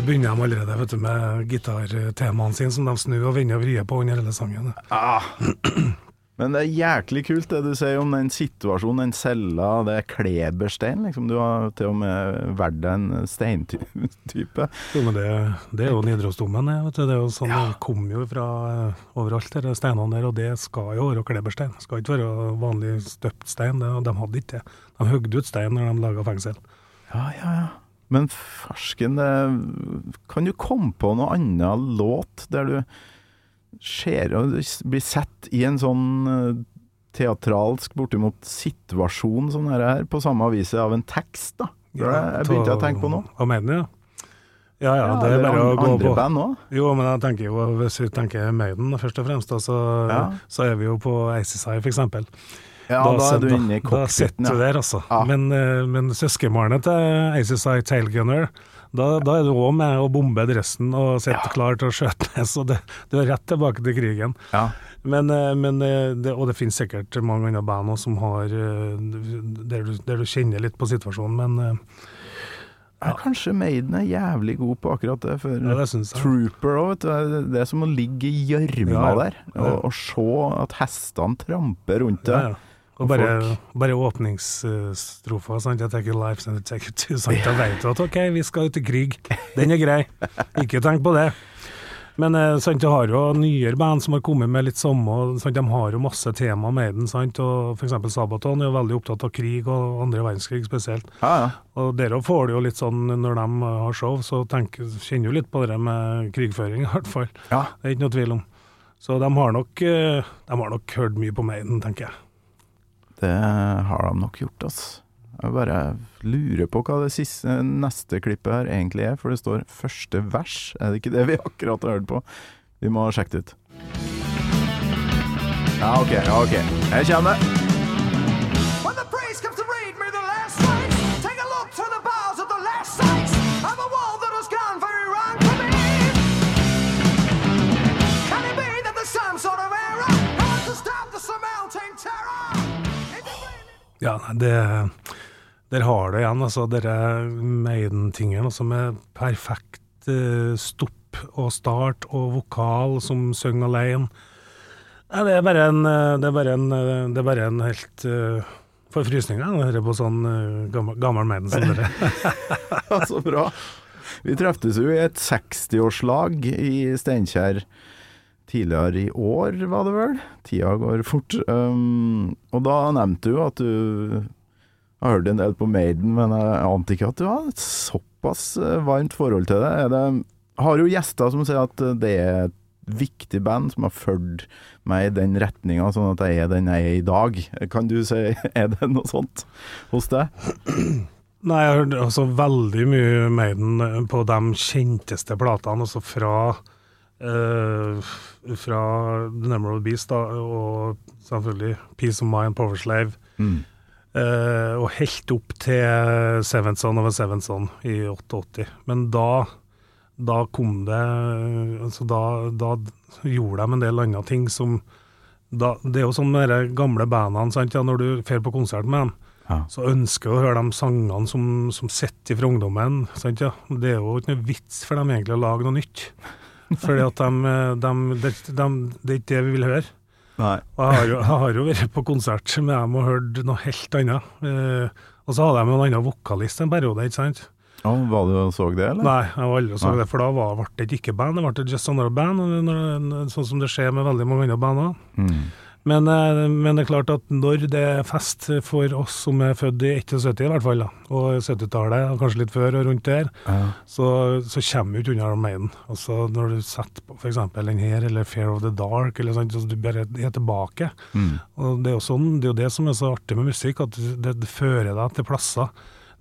Speaker 2: Begynner de allerede vet du, med gitartemaene sine, som de snur og vender og vrir på under hele sangen.
Speaker 3: Ah. Men det er jæklig kult det du sier om den situasjonen, den cella, det er kleberstein, liksom. Du har til og med valgt deg en steintype.
Speaker 2: Jo, men det, det er jo Nidarosdomen, det. er jo sånn, det kommer jo fra eh, overalt, de steinene der, og det skal jo være kleberstein. Det skal ikke være vanlig støpt stein, det, de hadde ikke det. De høgde ut stein når de laga fengsel.
Speaker 3: Ja, ja, ja. Men fersken Kan du komme på noe annen låt der du ser og blir sett i en sånn eh, teatralsk, bortimot situasjon som dette her, på samme aviset av en tekst, da? Det er jeg begynte å tenke på nå.
Speaker 2: Hva mener du? Ja, ja, det er bare å
Speaker 3: gå
Speaker 2: gå
Speaker 3: andre
Speaker 2: på.
Speaker 3: band òg.
Speaker 2: Jo, men jeg tenker jo, hvis vi tenker Maiden først og fremst, da, så,
Speaker 3: Ja.
Speaker 2: så er vi jo på ACSI for eksempel.
Speaker 3: Ja, da, er du inne i
Speaker 2: Da sitter
Speaker 3: cockpiten,
Speaker 2: du
Speaker 3: ja.
Speaker 2: der, altså.
Speaker 3: Ja.
Speaker 2: Men, eh, men søskenbarnet til ACSI Tailgunner, Da, da er du òg med å bombe dressen og sitte klar til å skjøte ned, så det, du er rett tilbake til krigen.
Speaker 3: Ja.
Speaker 2: Men, eh, men eh, det, Og det finnes sikkert mange andre band som har der du, der du kjenner litt på situasjonen, men
Speaker 3: Ja, kanskje Maiden er jævlig god på akkurat det. For
Speaker 2: Ja, det.
Speaker 3: Trooper òg, vet du. det er- som å ligge i gjørma
Speaker 2: Ja,
Speaker 3: der. Og, og se at hestene tramper rundt
Speaker 2: ja,
Speaker 3: deg.
Speaker 2: Og bare, bare åpningsstrofa, sant. Jeg tenker life and take you to, sant. Da vet du at ok, vi skal ut i krig. Den er grei. Ikke tenk på det. Men eh, sant, du har jo nyere band som har kommet med litt samme sant, De har jo masse tema med den. Sant, og eksempel Sabaton er jo veldig opptatt av krig, og andre verdenskrig spesielt.
Speaker 3: Ja, ja.
Speaker 2: Og dere får det jo litt sånn når de har show, så tenker, kjenner jo litt på det med krigføring, i hvert fall.
Speaker 3: ja.
Speaker 2: Det er ikke noe tvil om. Så de har nok, eh, de har nok hørt mye på Maiden, tenker jeg.
Speaker 3: Det har de nok gjort, ass. Jeg bare lurer på hva det siste, neste klippet her egentlig er, for det står første vers. Er det ikke det vi akkurat har hørt på? Vi må sjekke det ut. Ja, OK. ja, ok. Her kommer.
Speaker 2: Ja, det Der har du igjen, altså, dere Maiden-tingen, altså med perfekt eh, stopp og start og vokal som synger alene. Ja, det er bare en eh, Det er bare en, eh, er bare en helt uh, forfrysninger å hører på sånn uh, gammel, gammel Maiden som dere.
Speaker 3: Så bra. Vi treftes jo i et 60-årslag i Steinkjer tidligere i år, var det vel? Tida går fort. Um, og da nevnte du at du har hørt en del på Maiden, men jeg ante ikke at du har et såpass eh, varmt forhold til det. Det har jo gjester som sier at det er et viktig band som har fulgt meg i den retninga, sånn at jeg er den jeg er i dag. Kan du si, er det noe sånt hos deg?
Speaker 2: Nei, jeg har hørt altså veldig mye Maiden eh, på de kjenteste platene, altså fra eh, fra The Number of the Beast, da, og selvfølgelig Peace of Mind, Power Slave,
Speaker 3: Mm.
Speaker 2: eh, og helt opp til Seven Son over Seven Son i 88. Men da da kom det altså da, da gjorde de en del andre ting som da, Det er jo sånn med de gamle bandene, sant? Ja, når du drar på konsert med dem,
Speaker 3: Ja.
Speaker 2: så ønsker jeg å høre de sangene som, som sitter fra ungdommen. Sant, ja. Det er jo ikke noe vits for dem egentlig å lage noe nytt. Fordi at de, de, de, det er ikke det vi vil høre.
Speaker 3: Nei.
Speaker 2: Og jeg har, jo, jeg har jo vært på konsert med dem og hørt noe helt annet. Eh, og så hadde de med en annen vokalist en periode, ikke sant?
Speaker 3: Ja, var du og så det, eller?
Speaker 2: Nei, jeg var aldri så
Speaker 3: Nei.
Speaker 2: det, for da var, ble det ikke band, det ble just another band, sånn som det skjer med veldig mange andre band òg.
Speaker 3: Mm.
Speaker 2: Men, eh, men det er klart at når det er fest for oss som er født i 71 i hvert fall, da, og 70-tallet, og kanskje litt før og rundt der,
Speaker 3: Ja.
Speaker 2: så, så kommer du ikke unna Maiden. Altså når du setter på f.eks. den her, eller Fear of the Dark, eller sånt, så du bare er tilbake.
Speaker 3: Mm.
Speaker 2: Og det er jo sånn, det er jo det som er så artig med musikk, at det, det fører deg til plasser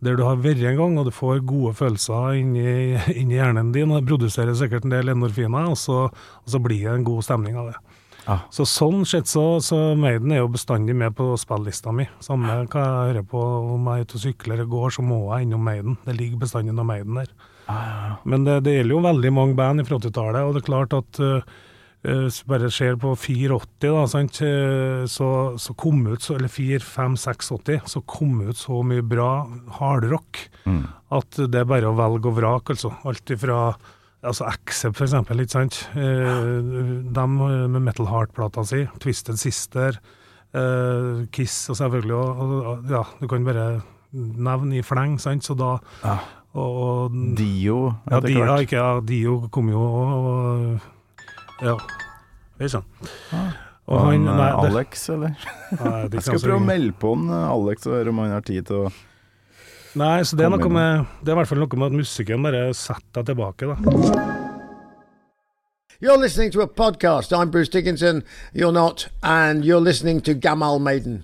Speaker 2: der du har vært en gang, og du får gode følelser inni, inni hjernen din, og det produserer sikkert en del endorfiner, og så, og så blir det en god stemning av det.
Speaker 3: Ja.
Speaker 2: Så sånn sett så, så Maiden er jo bestandig med på spillista mi. Samme hva jeg hører på, om jeg er ute og sykler eller går, så må jeg innom Maiden. Det ligger bestandig noe Maiden der. Men det, det gjelder jo veldig mange band fra 80-tallet, og det er klart at uh, vi bare ser på 84, da, sant? eh, så, så kom ut, så, eller 4, 5, 6, 80, så kom ut så mye bra hardrock
Speaker 3: Mm.
Speaker 2: at det er bare å velge og vrake, altså. Alt ifra Altså Accept, for eksempel, ikke sant. De med Metal Heart-plata si, Twisted Sister, eh, Kiss og selvfølgelig og, Ja, du kan bare nevne i fleng, sant. Så da
Speaker 3: Ja.
Speaker 2: Og, og
Speaker 3: Dio,
Speaker 2: ja,
Speaker 3: det
Speaker 2: Dio, ja, ikke, ja, Dio kom jo og, Ja. Ikke sant. Og
Speaker 3: Og
Speaker 2: han nei,
Speaker 3: eh, Alex, eller?
Speaker 2: nei, det
Speaker 3: Jeg skal prøve å melde på han, eh, Alex og høre om han har tid til å
Speaker 2: Nei, så det er noe med Det er i hvert fall noe med at musikken bare setter deg tilbake, da.
Speaker 6: You're listening to a podcast. I'm Bruce Dickinson. You're not, and you're listening to Gamal Maiden.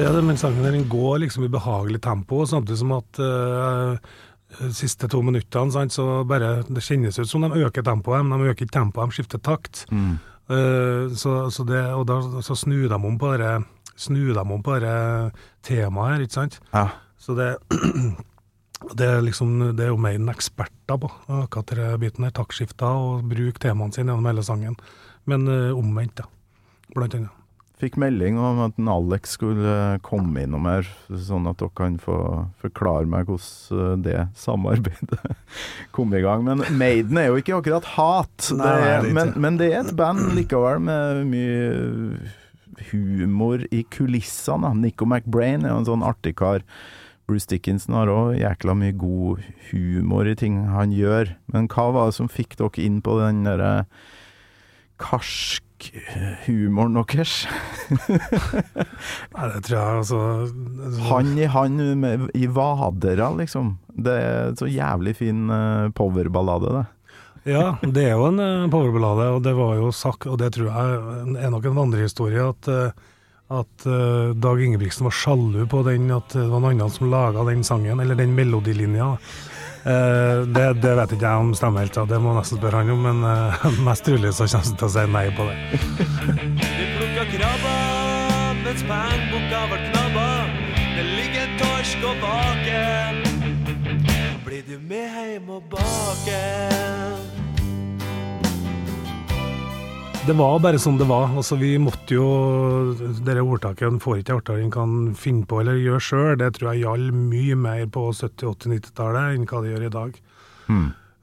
Speaker 2: Det er det, men sangen den går liksom i behagelig tempo, samtidig som at uh, siste to minuttene, sant, så bare Det kjennes ut som de øker tempoet, men de øker ikke tempoet, de skifter takt. Eh, så, så det, og da så snur de om på det Snur de om på det temaet her, ikke sant?
Speaker 3: Ja.
Speaker 2: Så det det er, liksom, det er jo mer enn eksperter på akkurat denne biten her. Taktskifter og bruk temaene sine gjennom hele sangen. Men uh, omvendt, ja. Blant annet.
Speaker 3: Fikk melding om at en Alex skulle komme innom her, sånn at dere kan få forklare meg hvordan eh, det samarbeidet kom i gang. Men Maiden er jo ikke akkurat hat,
Speaker 2: Nei,
Speaker 3: det
Speaker 2: er
Speaker 3: men, men det er et band likevel med mye humor i kulissene. Nico McBrain er jo en sånn artig kar. Bruce Dickinson har òg jækla mye god humor i ting han gjør. Men hva var det som fikk dere inn på den derre karsk humoren deres?
Speaker 2: Nei, det tror jeg altså
Speaker 3: Han i han med, i vadera, liksom. Det er så jævlig fin eh, powerballade, det.
Speaker 2: Ja, det er jo en eh, powerballade, og det var jo sagt, og det tror jeg er nok en vandrehistorie, at, eh, at eh, Dag Ingebrigtsen var sjalu på den, at det var noen andre som laga den sangen, eller den melodilinja. Eh, det, det vet ikke jeg om stemmer helt, det må nesten spørre han om, men eh, mest trolig så kommer han til å si nei på det.
Speaker 4: Vi plukka krabber mens pengeboka ble knabba. Det ligger torsk og vaker. Blir du med heim og bake?
Speaker 2: Det var bare som det var. Altså, vi måtte jo Dette ordtaket en får ikke artigere enn kan finne på eller gjøre sjøl. Det tror jeg gjaldt mye mer på 70-, 80-, 90-tallet enn hva det gjør i dag.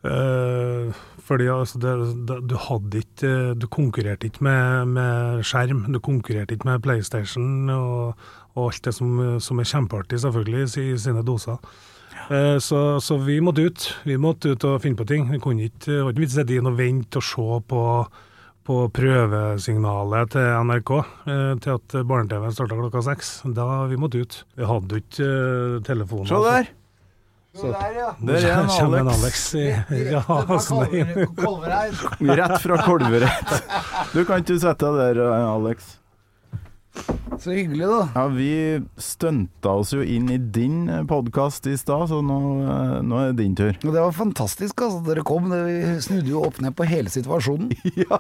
Speaker 2: Eh, fordi altså, det, det, du hadde ikke Du konkurrerte ikke med, med skjerm. Du konkurrerte ikke med PlayStation og, og alt det som, som er kjempeartig, selvfølgelig, i, sine doser. Eh, Så, så vi måtte ut. Vi måtte ut og finne på ting. Vi kunne ikke, ikke sitte inn og vente og se på, på prøvesignalet til NRK eh, til at barne-TV starta klokka seks. Da vi måtte ut. Vi hadde jo ikke eh, telefoner.
Speaker 3: Se der!
Speaker 6: Så der, ja.
Speaker 3: Der er en
Speaker 2: Kommer en
Speaker 3: Alex.
Speaker 2: Alex i, ja, altså.
Speaker 3: Rett fra Kolvereid. Du kan ikke sette deg der, eh, Alex.
Speaker 7: Så hyggelig, da.
Speaker 3: Ja, vi stunta oss jo inn i din podkast i stad, så nå, eh, nå er det din tur.
Speaker 7: Og det var fantastisk altså, dere kom. vi snudde jo opp ned på hele situasjonen.
Speaker 3: Ja.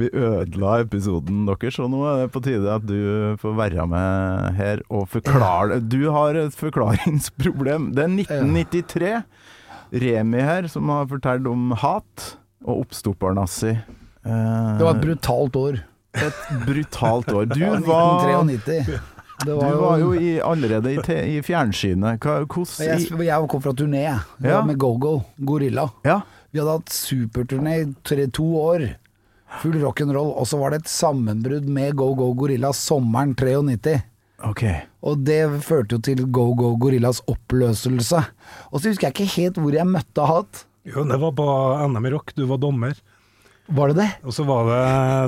Speaker 3: Vi ødela episoden deres, og nå er det på tide at du får være med her og forklare Du har et forklaringsproblem. Det er 1993. Remi her som har fortalt om hat og oppstoppernazi. Eh,
Speaker 7: Det var et brutalt år.
Speaker 3: Et brutalt år. Du var,
Speaker 7: 1993. Det
Speaker 3: du var jo i, allerede i, te, i fjernsynet. Hva, hvordan
Speaker 7: jeg, jeg kom fra turné jeg.
Speaker 3: Ja.
Speaker 7: med Go-Go, Gorilla.
Speaker 3: Ja.
Speaker 7: Vi hadde hatt superturné i tre, to år. Full rock'n'roll. Og så var det et sammenbrudd med Go-Go Gorilla sommeren 93.
Speaker 3: Okay.
Speaker 7: Og det førte jo til Go-Go Gorillas oppløselse. Og så husker jeg ikke helt hvor jeg møtte hat.
Speaker 2: Jo, det var på NM i rock. Du var dommer.
Speaker 7: Var det det?
Speaker 2: Og så var det,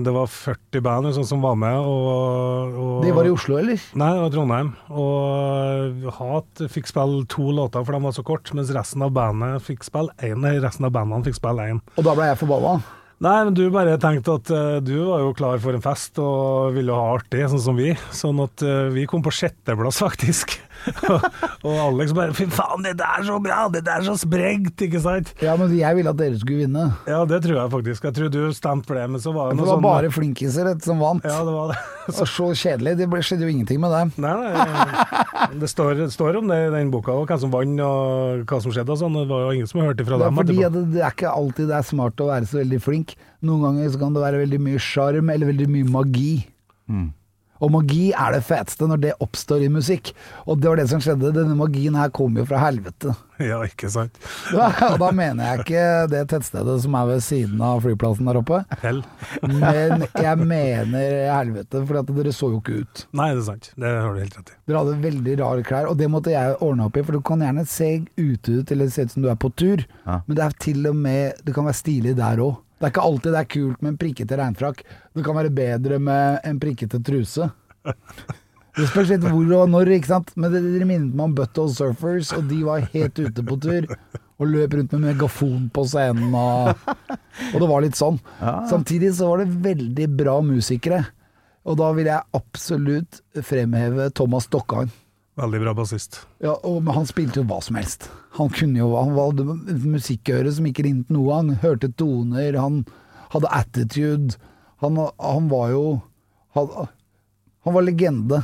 Speaker 2: det var 40 band sånn som var med. Og, og
Speaker 7: de var i Oslo, eller?
Speaker 2: Nei, det var Trondheim. Og Hat fikk spille to låter, for de var så kort, mens resten av bandet fikk spille én. Resten av bandene fikk spille én.
Speaker 7: Og da ble jeg forbanna.
Speaker 2: Nei, men du bare tenkte at uh, du var jo klar for en fest og ville ha artig, sånn som vi. Sånn at uh, vi kom på sjetteplass, faktisk. og, Alex bare Fy faen, det der er så bra! Det der er så sprengt! Ikke sant?
Speaker 7: Ja, men jeg ville at dere skulle vinne.
Speaker 2: Ja, det tror jeg faktisk. Jeg tror du stemte for det, men så var det
Speaker 7: det var
Speaker 2: sånn
Speaker 7: bare flinkiser som vant.
Speaker 2: Ja, det var det.
Speaker 7: så. Og så kjedelig. Det ble, skjedde jo ingenting med dem.
Speaker 2: Nei, nei, det står, står om det i den boka, og hvem som vant og hva som skjedde og sånn. Det var jo ingen som hørte fra
Speaker 7: Det er
Speaker 2: dem
Speaker 7: fordi at det er ikke alltid det er smart å være så veldig flink. Noen ganger så kan det være veldig mye sjarm eller veldig mye magi. Og magi er det feteste når det oppstår i musikk. Og det var det som skjedde. Denne magien her kom jo fra helvete.
Speaker 2: Ja, ikke sant.
Speaker 7: Og da mener jeg ikke det tettstedet som er ved siden av flyplassen der oppe,
Speaker 2: Hell.
Speaker 7: men jeg mener helvete, for at dere så jo ikke ut.
Speaker 2: Nei, det er sant. Det har du helt rett i.
Speaker 7: Dere hadde veldig rare klær, og det måtte jeg ordne opp i, for du kan gjerne se ute ut eller se ut som du er på tur,
Speaker 3: Ja.
Speaker 7: men det er til og med Det kan være stilig der òg. Det er ikke alltid det er kult med en prikkete regnfrakk. Det kan være bedre med en prikkete truse. Det spørs litt hvor og når, ikke sant. Men det, dere minnet meg om Butthole Surfers, og de var helt ute på tur. Og løp rundt med megafon på scenen og Og det var litt sånn. Samtidig så var det veldig bra musikere. Og da vil jeg absolutt fremheve Thomas Stokkan.
Speaker 2: Veldig bra bassist.
Speaker 7: Ja, og men han spilte jo hva som helst. Han kunne jo Han hadde musikkøre som ikke ringte noe. Han hørte toner, han hadde attitude. Han, han var jo han, han var legende.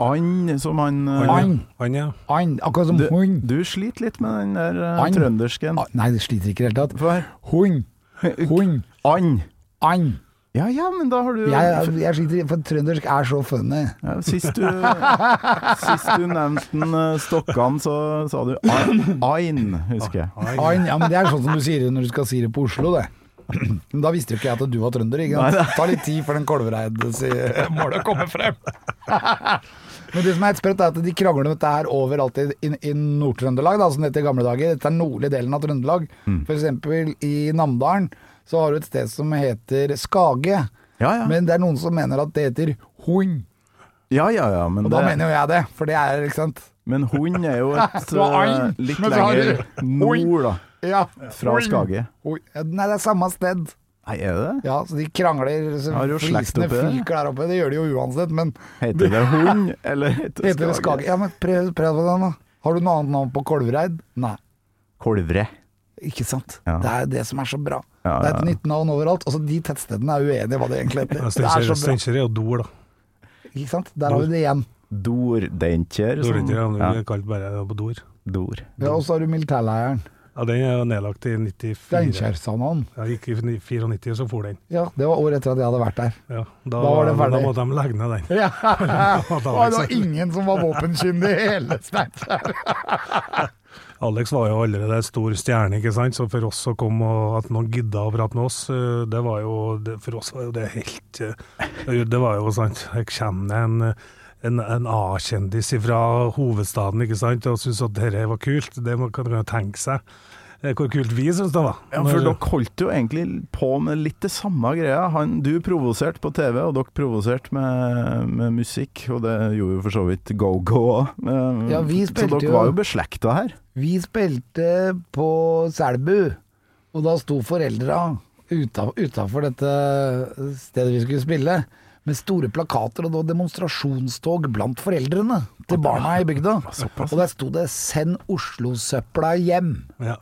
Speaker 3: And, som han eh,
Speaker 7: And.
Speaker 2: Han, ja.
Speaker 7: And, akkurat som
Speaker 3: Du,
Speaker 7: hund.
Speaker 3: du sliter litt med den der uh,
Speaker 7: And.
Speaker 3: trøndersken.
Speaker 7: Ah, Nei, det sliter ikke i det hele tatt. Hund. Hund.
Speaker 3: And.
Speaker 7: And.
Speaker 3: Ja ja, men da har du
Speaker 7: Jeg, jeg sliter, for trøndersk er så funny.
Speaker 3: ja, Sist du Sist du nevnte den, eh, Stokkan, så sa du ein, ein husker jeg.
Speaker 7: Ein, ja, men Det er sånn som du sier når du skal si det på Oslo, det. Men da visste jo ikke jeg at du var trønder. ikke? Det tar litt tid før den Kolvereid-målet kommer frem. Men det som er et sprøtt, er at de krangler om dette her overalt i, i, i Nord-Trøndelag, som det het i gamle dager. Dette er nordlige delen av Trøndelag. For eksempel i Namdalen så har du et sted som heter Skage.
Speaker 3: Ja ja.
Speaker 7: Men det er noen som mener at det heter Hund.
Speaker 3: Ja ja ja, men,
Speaker 7: Og da
Speaker 3: det,
Speaker 7: mener jo jeg det, for det er ikke sant.
Speaker 3: men hund er jo et eh, litt lenger nord, da.
Speaker 7: Ja,
Speaker 3: Fra Skage.
Speaker 7: Nei, det er samme sted.
Speaker 3: Nei, er det det?
Speaker 7: Ja, så de krangler. Så
Speaker 3: Har slekt oppi
Speaker 7: fyker der oppe. Det gjør de jo uansett, men
Speaker 3: Heter det hund, eller heter det
Speaker 7: Skage? Ja, men prøv, prøv den, da. Har du noe annet navn på Kolvereid? Nei.
Speaker 3: Kolvre.
Speaker 7: Ikke sant.
Speaker 3: Ja.
Speaker 7: Det er det som er så bra.
Speaker 3: Ja,
Speaker 7: Det er
Speaker 3: ja.
Speaker 7: et nytt navn overalt. Altså, de tettstedene er uenige i hva det egentlig heter. Det er så.
Speaker 2: Steinkjer er jo Dor, da.
Speaker 7: Ikke sant? Der har vi det igjen.
Speaker 3: Dordenkjer. som-
Speaker 2: Dor, ja.
Speaker 3: ja,
Speaker 2: Vi kalte bare det på Dor.
Speaker 3: Dor.
Speaker 7: Ja, og så har du militærleiren.
Speaker 2: Ja, den er jo nedlagt i 94.
Speaker 7: Steinkjer, sa han.
Speaker 2: Jeg gikk i 94, så for den.
Speaker 7: Ja, det var året etter at jeg hadde vært der.
Speaker 2: Ja, da,
Speaker 7: Da var det
Speaker 2: da måtte de legge ned den.
Speaker 7: Ja.
Speaker 2: Da var
Speaker 7: det
Speaker 2: det
Speaker 7: var ingen som var våpenkyndig i hele Steinkjer.
Speaker 2: Alex var jo allerede en stor stjerne, ikke sant? så for oss å komme og at noen gidda å prate med oss, eh, det var jo det, For oss var jo det helt eh, Det var jo sant Her kommer en, en, en A-kjendis fra hovedstaden ikke sant, og syns at dette var kult. Det kan man jo tenke seg hvor kult vi syns det var.
Speaker 3: Ja, for dere holdt jo egentlig på med litt det samme greia. Han, du provoserte på TV, og dere provoserte med, med musikk, og det gjorde jo for så vidt Go-Go òg.
Speaker 7: Ja, vi
Speaker 3: Så dere
Speaker 7: jo-
Speaker 3: var jo beslekta her.
Speaker 7: Vi spilte på Selbu, og da sto foreldra utafor dette stedet vi skulle spille, med store plakater, og demonstrasjonstog blant foreldrene til barna i bygda. Og der sto det 'Send Oslo-søpla hjem'.
Speaker 2: Ja,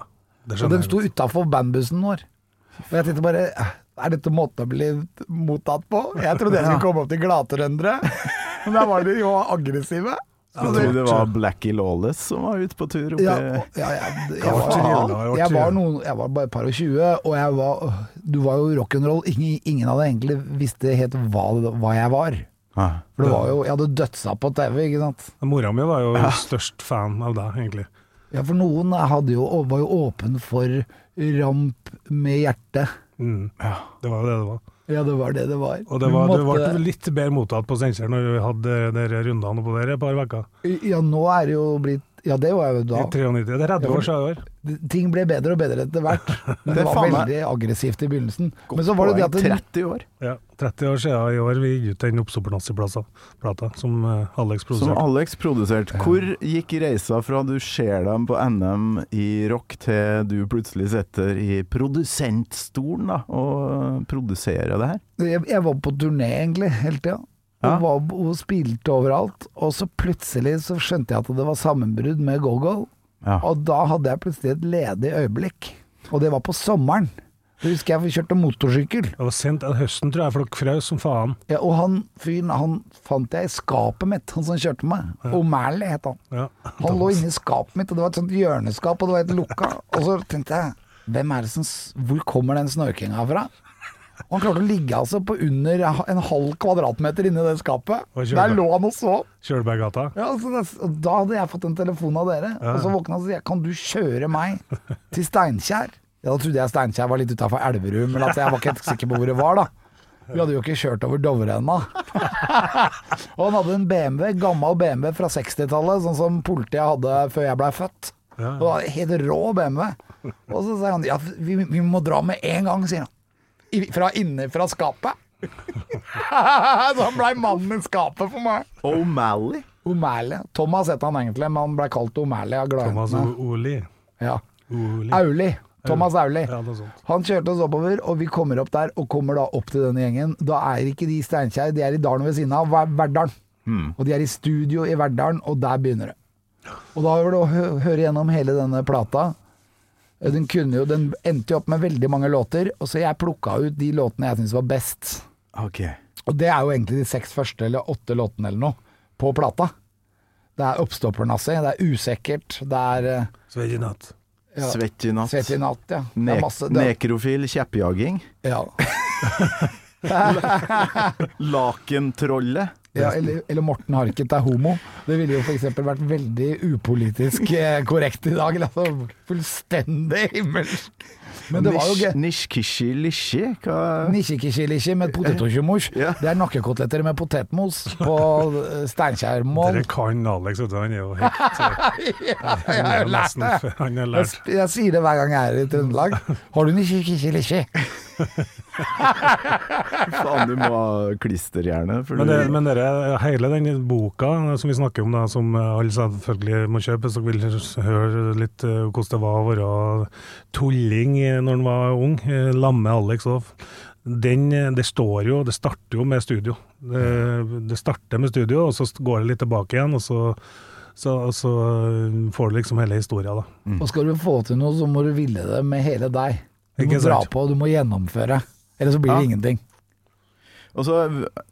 Speaker 7: Og
Speaker 2: de
Speaker 7: sto utafor bandbussen vår. Og jeg tenkte bare Er dette måten å bli mottatt på? Jeg trodde jeg skulle komme opp til gladtrøndere, men der var de jo aggressive.
Speaker 3: Jeg tror det var Blackie Lawless som var ute på tur oppi
Speaker 7: Ja, ja, jeg, jeg,
Speaker 2: jeg, var
Speaker 7: jeg, var noen, jeg var bare et par og tjue, og jeg var Du var jo rock'n'roll. Ingen, ingen av det egentlig visste helt hva, hva jeg var. For det var jo Jeg hadde dødsa på TV, ikke sant.
Speaker 2: Mora mi var jo størst fan av deg, egentlig.
Speaker 7: Ja, for noen jo, var jo åpen for ramp med hjerte.
Speaker 2: Mm. Det var jo det det var.
Speaker 7: Ja, det var det det var.
Speaker 2: Og det, var,
Speaker 7: Du
Speaker 2: det
Speaker 7: måtte-
Speaker 2: ble litt bedre mottatt på Steinkjer når vi hadde de rundene på der et par uker.
Speaker 7: Ja, nå er det jo blitt Ja, det var jo da.
Speaker 2: I 93. Det er 30 år siden i år.
Speaker 7: Ting ble bedre og bedre etter hvert. Men
Speaker 3: Det
Speaker 7: det var veldig aggressivt i begynnelsen. Men så var det det at den,
Speaker 3: 30 år.
Speaker 2: Ja, 30 år siden i år vi gikk ut den Oppsopernazzi-plata som Alex produserte. Som.
Speaker 3: Alex produserte. Hvor gikk reisa fra du ser dem på NM i rock, til du plutselig sitter i produsentstolen da, og produserer det her?
Speaker 7: jeg, jeg var på turné egentlig hele tida. Og,
Speaker 3: Ja.
Speaker 7: var, hun, spilte overalt. Og så plutselig så skjønte jeg at det var sammenbrudd med Go-Go.
Speaker 3: Ja.
Speaker 7: Og da hadde jeg plutselig et ledig øyeblikk. Og det var på sommeren. Det husker jeg vi kjørte motorsykkel.
Speaker 2: Det var sent den høsten, tror jeg, for dere frøs som faen.
Speaker 7: Ja, og han fyren han fant jeg i skapet mitt, han som kjørte meg. O'Malley het han.
Speaker 2: Ja.
Speaker 7: Han lå inni skapet mitt, og det var et sånt hjørneskap, og det var helt lukka. Og så tenkte jeg, hvem er det som Hvor kommer den snorkinga fra? Og han klarte å ligge altså på under en halv kvadratmeter inni det skapet. Der lå han og sov.
Speaker 2: Kjølberggata.
Speaker 7: Ja, så da hadde jeg fått en telefon av dere, og så våkna han og sa kan du kjøre meg til Steinkjer? Ja, da trodde jeg Steinkjer var litt utafor Elverum, men at jeg var ikke helt sikker på hvor det var, da. Vi hadde jo ikke kjørt over Dovre ennå. og han hadde en BMW, gammel BMW fra 60-tallet, sånn som politiet hadde før jeg blei født.
Speaker 2: Ja.
Speaker 7: Det var helt rå BMW. Og så sier han ja, vi, vi må dra med en gang, sier han. I, fra inne fra skapet. så han blei mannen i skapet for meg.
Speaker 3: O'Malley?
Speaker 7: O'Malley. Thomas het han egentlig, men han ble kalt O'Malley av
Speaker 2: Thomas
Speaker 7: gladjentene.
Speaker 2: O- Oli.
Speaker 7: Ja. Auli. Thomas Auli.
Speaker 2: Ja.
Speaker 7: Han kjørte oss oppover, og vi kommer opp der, og kommer da opp til denne gjengen. Da er ikke de i Steinkjer, de er i dalen ved siden av, Ver- Verdalen. Og de er i studio i Verdalen, og der begynner det. Og da vil du høre gjennom hele denne plata. Den, kunne jo, den endte jo opp med veldig mange låter, og så jeg plukka ut de låtene jeg syntes var best.
Speaker 3: Okay.
Speaker 7: Og det er jo egentlig de seks første eller åtte låtene eller noe på plata. Det er oppstoppernazi, det er usikkert, det er eh,
Speaker 2: Svett i natt.
Speaker 7: ja,
Speaker 3: Svett i natt.
Speaker 7: Svett i natt, ja.
Speaker 3: Ne
Speaker 7: masse,
Speaker 3: Nekrofil kjeppjaging.
Speaker 7: ja.
Speaker 3: Lakentrollet.
Speaker 7: Ja, eller, eller Morten Harket er homo. Det ville jo f.eks. vært veldig upolitisk eh, korrekt i dag. Altså, fullstendig himmelsk. Men det var jo gøy.
Speaker 3: Nishkishi-lishi? Hva
Speaker 7: Nisjikishilishi med potetosjomos.
Speaker 3: Ja.
Speaker 7: Det er nakkekoteletter med potetmos på eh, Steinkjermål.
Speaker 2: Dere kan Alex, vet du. Han er jo helt Han
Speaker 7: Jeg
Speaker 2: er
Speaker 7: har lært
Speaker 2: nesten
Speaker 7: det. Jeg,
Speaker 2: lært
Speaker 7: jeg sier det hver gang jeg er i Trøndelag. Har du nisjikishilishi?
Speaker 3: Faen, du må ha klisterhjerne.
Speaker 2: Men, det, men dere, hele den boka som vi snakker om, da, som alle selvfølgelig må kjøpe hvis dere vil høre litt eh, hvordan det var å være tulling når en var ung, eh, lamme Alex òg. Den, eh, det står jo, det starter jo med studio. Det, det starter med studio, og så går det litt tilbake igjen, og så, så, så får du liksom hele historia, da.
Speaker 7: Og skal du få til noe, så må du ville det med hele deg. Du må dra
Speaker 2: sant?
Speaker 7: på, du må gjennomføre. Eller så blir det ingenting.
Speaker 3: Og så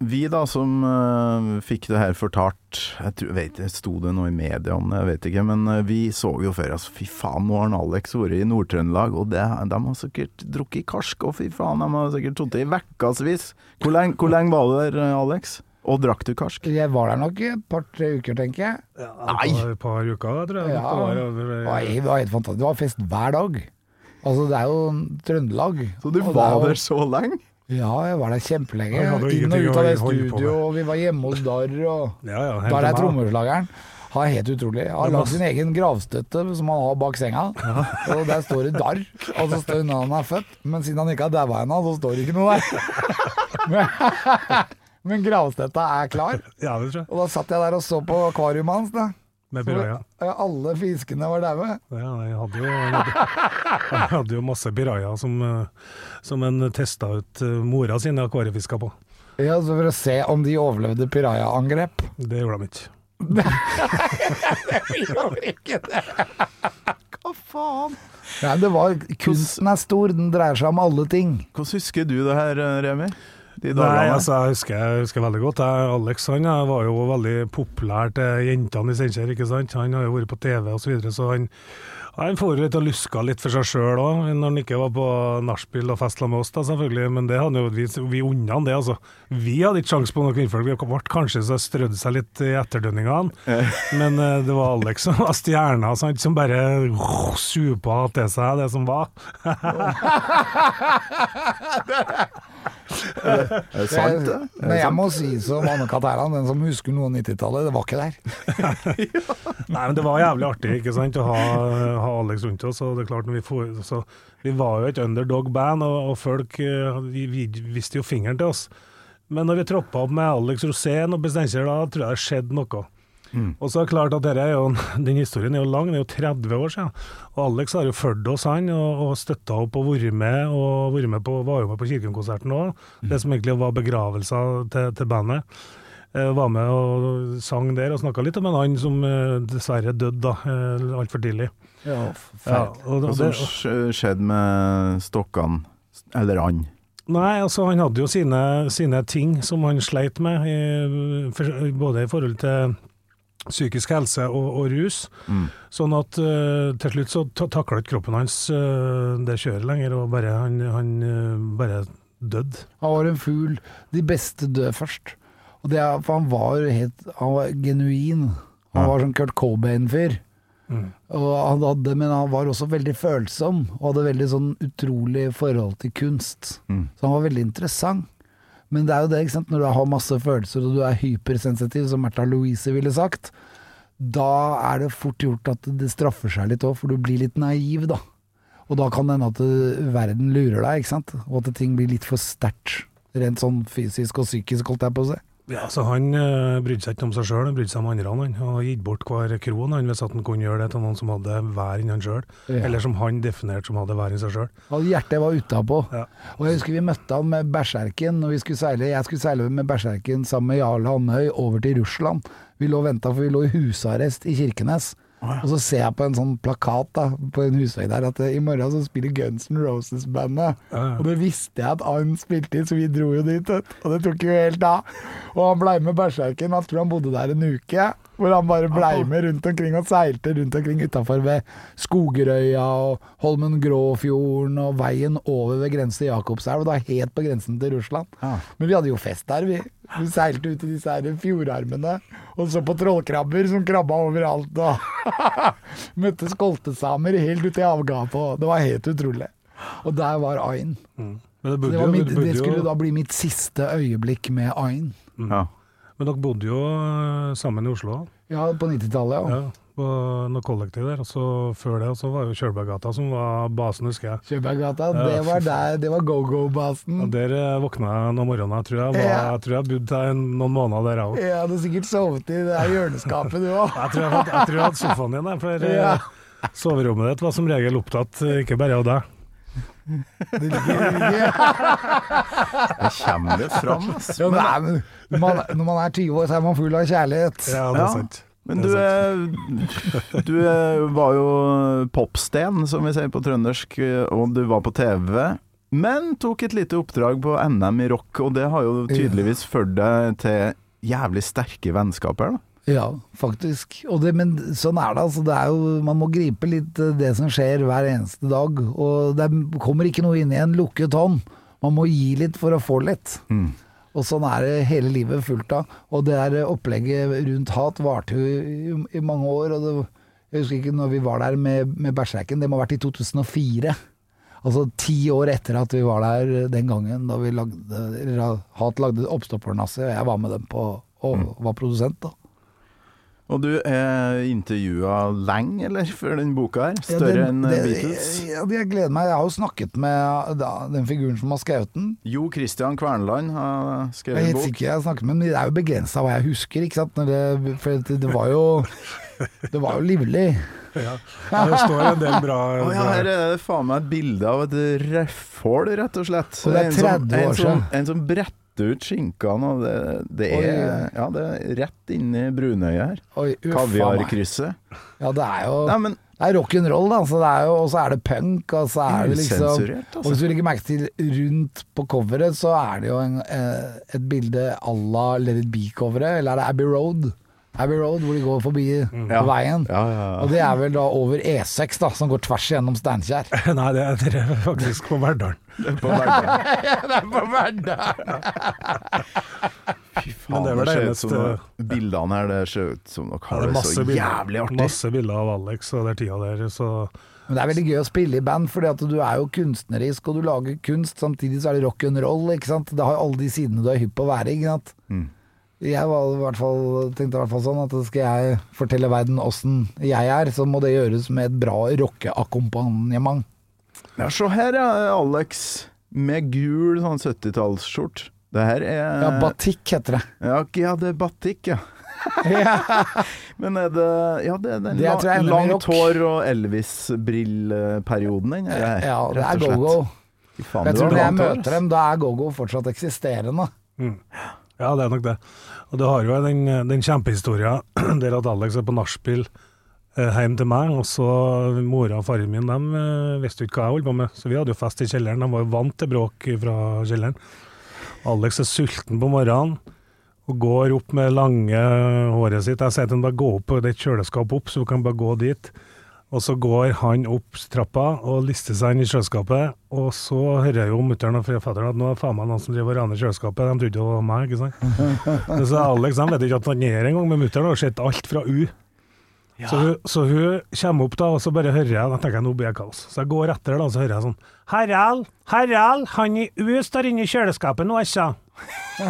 Speaker 3: vi da som uh, fikk det her fortalt Jeg tror, vet, sto det noe i media om det, jeg vet ikke. Men uh, vi så jo før altså, Fy faen, nå har Alex vært i Nord-Trøndelag, og det, de har sikkert drukket karsk, og fy faen, de har sikkert sittet i vekkasvis Hvor lenge, hvor lenge var du der, eh, Alex? Og drakk du karsk?
Speaker 7: Jeg var der nok et par-tre uker, tenker jeg.
Speaker 3: Nei.
Speaker 2: Et par, par uker, tror jeg.
Speaker 7: Ja.
Speaker 2: det var,
Speaker 7: Det var, det var helt fantastisk. Det var fest hver dag. Altså, det er jo Trøndelag.
Speaker 3: Så du var
Speaker 7: jo-
Speaker 3: der så lenge?
Speaker 7: Ja, jeg var der kjempelenge. Inn og ut av det studio, og vi var hjemme hos Darr, og
Speaker 2: Ja, ja,
Speaker 7: Darr er trommeslageren. Han er helt utrolig. Han har lagd sin egen gravstøtte som han har bak senga. Og der står det Darr, og så står det når han er født. Men siden han ikke har daua ennå, så står det ikke noe der. Men, men gravstøtta er klar.
Speaker 2: Ja, det tror jeg.
Speaker 7: Og da satt jeg der og så på akvariet hans. da.
Speaker 2: Med piraja.
Speaker 7: alle fiskene var daue.
Speaker 2: Ja, jeg hadde jo, jeg hadde, jeg hadde jo masse piraja som, eh, som en testa ut eh, mora sine akvariefisker på.
Speaker 7: Ja, så For å se om de overlevde pirajaangrep.
Speaker 2: Det gjorde de ikke.
Speaker 3: Nei, det Hva faen?
Speaker 7: Nei, det var, kunsten er stor, den dreier seg om alle ting.
Speaker 3: Hvordan husker du det her, eh, Remi? De
Speaker 2: Nei, altså, jeg husker, jeg husker veldig godt. Jeg, Alex han eh, var jo veldig populær til jentene i Steinkjer. Han har jo vært på TV og så videre, så han, han får litt og luska litt for seg sjøl òg, når han ikke var på nachspiel og festla med oss, da selvfølgelig. Men det hadde jo vi, vi unna han det, altså. Vi hadde ikke sjanse på noen kvinnfolk. Vi ble kanskje så strødde seg litt i etterdønningene. Men eh, det var Alex som var stjerna, sant, som bare oh, supa til seg det som var.
Speaker 3: Er det sant, det? Er
Speaker 7: Men jeg må si som Anne-Kat. Den som husker noe 90-tallet, det var ikke der.
Speaker 2: Nei, men det var jævlig artig ikke sant, å ha, ha Alex rundt oss. Og det er klart når vi, får, så, vi var jo et underdog-band, og, og folk eh, vi, vi viste jo fingeren til oss. Men når vi troppa opp med Alex Rosén og Bestenkjer, da tror jeg det skjedde noe. Og så er det klart at dette er jo, Den historien er jo lang, det er jo 30 år siden. Og Alex har jo fulgt oss, han, og, og støtta opp og vært med. Og vært med på, var jo med på Kirkenkonserten òg, det som egentlig var begravelsa til, til bandet. Eh, var med og sang der, og snakka litt om en annen som eh, dessverre døde da, eh, altfor tidlig.
Speaker 7: Ja,
Speaker 2: Ja, og,
Speaker 3: Hva som skjedde med stokkene? Eller and?
Speaker 2: nei, altså han hadde jo sine, sine ting som han sleit med, i, for, både i forhold til psykisk helse og, og rus.
Speaker 3: Mm.
Speaker 2: Sånn at uh, til slutt så takla ikke kroppen hans uh, det kjøret lenger, og bare, han, han uh, bare døde.
Speaker 7: Han var en fugl. De beste dør først. Og det er, for han var helt Han var genuin. Han
Speaker 3: Ja.
Speaker 7: var sånn Kurt Cobain-fyr.
Speaker 2: Mm.
Speaker 7: Og han hadde, men han var også veldig følsom, og hadde veldig sånn utrolig forhold til kunst.
Speaker 3: Mm.
Speaker 7: Så han var veldig interessant. Men det er jo det, ikke sant. Når du har masse følelser og du er hypersensitiv, som Märtha Louise ville sagt, da er det fort gjort at det straffer seg litt òg, for du blir litt naiv, da. Og da kan det hende at uh, verden lurer deg, ikke sant. Og at ting blir litt for sterkt. Rent sånn fysisk og psykisk, holdt jeg på å si.
Speaker 2: Ja, så Han eh, brydde seg ikke om seg sjøl, han brydde seg om andre. Han Han gitt bort hver kron han, hvis han kunne gjøre det til noen som hadde vær enn han sjøl.
Speaker 7: Ja.
Speaker 2: Eller som han definerte som hadde vær enn seg sjøl.
Speaker 7: Og hjertet var utapå.
Speaker 2: Ja.
Speaker 7: Og jeg husker vi møtte han med Berserken, og vi skulle seile, jeg skulle seile med Berserken sammen med Jarl Handhøy over til Russland. Vi lå og venta, for vi lå i husarrest i Kirkenes. Og så ser jeg på en sånn plakat da, på en husvegg der at eh, i morgen så spiller Guns N' Roses-bandet.
Speaker 2: Ja, ja.
Speaker 7: Og det visste jeg at han spilte i, så vi dro jo dit. Og det tok jo helt av. Og han blei med Berserken. Jeg tror han bodde der en uke. Hvor han bare blei med rundt omkring og seilte rundt omkring utafor ved Skogerøya og Holmen Gråfjorden og veien over ved grensen til Jakobselv. Da helt på grensen til Russland.
Speaker 3: Ja.
Speaker 7: Men vi hadde jo fest der, vi. Vi seilte ut i disse her fjordarmene og så på trollkrabber som krabba overalt. Og møtte skoltesamer helt ute i avgapet. Det var helt utrolig. Og der var Ain.
Speaker 2: Mm. det,
Speaker 7: Det, mitt,
Speaker 2: det
Speaker 7: skulle
Speaker 2: jo,
Speaker 7: da bli mitt siste øyeblikk med Ain.
Speaker 3: Ja.
Speaker 2: Men dere bodde jo eh, sammen i Oslo,
Speaker 7: Ja, på 90-tallet, ja.
Speaker 2: ja, på noe kollektiv der. Og så før det så var jo Kjølberggata som var basen, husker jeg.
Speaker 7: Kjølberggata,
Speaker 2: Ja,
Speaker 7: det var der, det var go-go-basen.
Speaker 2: Ja, Der eh, våkna jeg noen morgener, tror jeg. Var,
Speaker 7: Ja.
Speaker 2: Jeg tror jeg bodde der noen måneder der, òg.
Speaker 7: Ja, du har sikkert sovet i det hjørneskapet, du òg.
Speaker 2: Jeg tror jeg, jeg tror jeg hadde sofaen din der, for eh,
Speaker 7: Ja.
Speaker 2: soverommet ditt var som regel opptatt, eh, ikke bare av deg.
Speaker 3: Det kommer det fram, altså.
Speaker 7: Ja, men når man, når man er 20 år, så er man full av kjærlighet.
Speaker 2: Ja, det
Speaker 3: Ja.
Speaker 2: er sant.
Speaker 3: Men du,
Speaker 2: er,
Speaker 3: du er, var jo popsten, som vi sier på trøndersk, og du var på TV. Men tok et lite oppdrag på NM i rock, og det har jo tydeligvis ført deg til jævlig sterke vennskaper, da.
Speaker 7: Ja, faktisk. Og det, men sånn er det. Altså, det er jo, man må gripe litt eh, det som skjer hver eneste dag. Og det kommer ikke noe inn i en lukket hånd. Man må gi litt for å få litt.
Speaker 3: Mm.
Speaker 7: Og sånn er det hele livet fullt av. Og det der opplegget rundt hat varte jo i, i mange år. Og det, jeg husker ikke når vi var der med, med Berserken, det må ha vært i 2004. Altså ti år etter at vi var der den gangen da vi lagde, Hat lagde Oppstoppernasse, og jeg var med dem på og var produsent. da.
Speaker 3: Og du er intervjua lenge, eller, før den boka her? Større
Speaker 7: ja,
Speaker 3: enn Beatles?
Speaker 7: Ja, jeg gleder meg. Jeg har jo snakket med da, den figuren som har skrevet den.
Speaker 3: Jo Christian Kverneland har
Speaker 7: Jeg
Speaker 3: skrevet
Speaker 7: helt
Speaker 3: bok.
Speaker 7: sikker jeg har snakket med men det er jo begrensa hva jeg husker, ikke sant. Når det, for det, det var jo Det var jo livlig.
Speaker 2: Ja. Det står en del bra,
Speaker 3: Å ja, her er det faen meg et bilde av et røffhål, rett og slett.
Speaker 7: Og det er 30 år
Speaker 3: en som,
Speaker 7: siden.
Speaker 3: en som bretter ut skinkene, og det, det, er, ja, det er rett inni brunøyet her.
Speaker 7: Oi.
Speaker 3: Kaviarkrysset.
Speaker 7: Ja, det er jo
Speaker 3: Nei, men
Speaker 7: Det er rock'n'roll, da. Så det er jo, og så er det punk, og så er det liksom
Speaker 3: altså.
Speaker 7: Og hvis du legger merke til rundt på coveret, så er det jo en, eh, et bilde à la Let It Be-coveret, eller er det Abbey Road? Abbey Road, hvor de går forbi
Speaker 3: Ja.
Speaker 7: veien.
Speaker 3: Ja, ja, ja.
Speaker 7: Og det er vel da over E6, da, som går tvers igjennom Steinkjer.
Speaker 2: Nei, det er, det er faktisk på Verdalen.
Speaker 7: det er på Verdalen!
Speaker 3: Fy
Speaker 2: Men
Speaker 3: faen,
Speaker 2: det er
Speaker 3: det
Speaker 2: det eneste-
Speaker 3: som noe- Bildene her, det ser ut som dere har
Speaker 2: det er
Speaker 3: det så
Speaker 2: bilder,
Speaker 3: jævlig artig.
Speaker 2: masse bilder av Alex og den tida der, så
Speaker 7: Men det er veldig gøy å spille i band, fordi at du er jo kunstnerisk, og du lager kunst. Samtidig så er det rock'n'roll, ikke sant. Det har jo alle de sidene du er hypp på å være, ikke sant.
Speaker 3: Mm.
Speaker 7: Jeg var i hvert fall, tenkte i hvert fall sånn at skal jeg fortelle verden åssen jeg er, så må det gjøres med et bra rockeakkompagnement.
Speaker 3: Ja, se her, ja, Alex. Med gul sånn 70-tallsskjort. Det her er
Speaker 7: Ja, batikk heter det.
Speaker 3: Ja, ja, det er batikk, ja. Men er det Ja, det er den
Speaker 7: Det er
Speaker 3: la- langt hår og Elvis-brillperioden, den.
Speaker 7: Ja, det er go-go. Jeg tror når jeg møter dem, da er go-go fortsatt eksisterende.
Speaker 2: Ja, det er nok det. Og du har jo den, den kjempehistoria der at Alex er på nachspiel eh, hjem til meg, og så mora og faren min de eh, visste ikke hva jeg holdt på med, så vi hadde jo fest i kjelleren. De var jo vant til bråk fra kjelleren. Alex er sulten på morgenen og går opp med lange håret sitt. Jeg sier til ham bare gå opp, det er et kjøleskap opp, så du kan bare gå dit. Og så går han opp trappa og lister seg inn i kjøleskapet, og så hører jeg jo mutter'n og fatter'n at nå er faen meg noen som driver og raner kjøleskapet. De trodde det var meg, ikke sant. Men så Alex han vet ikke at han er engang, men mutter'n har sett alt fra U. Så, hun, så hun kommer opp da, og så bare hører jeg, da tenker jeg nå blir det kaos. Så jeg går etter da, og så hører jeg sånn Harald, Harald, han i U står inne i kjøleskapet nå, altså.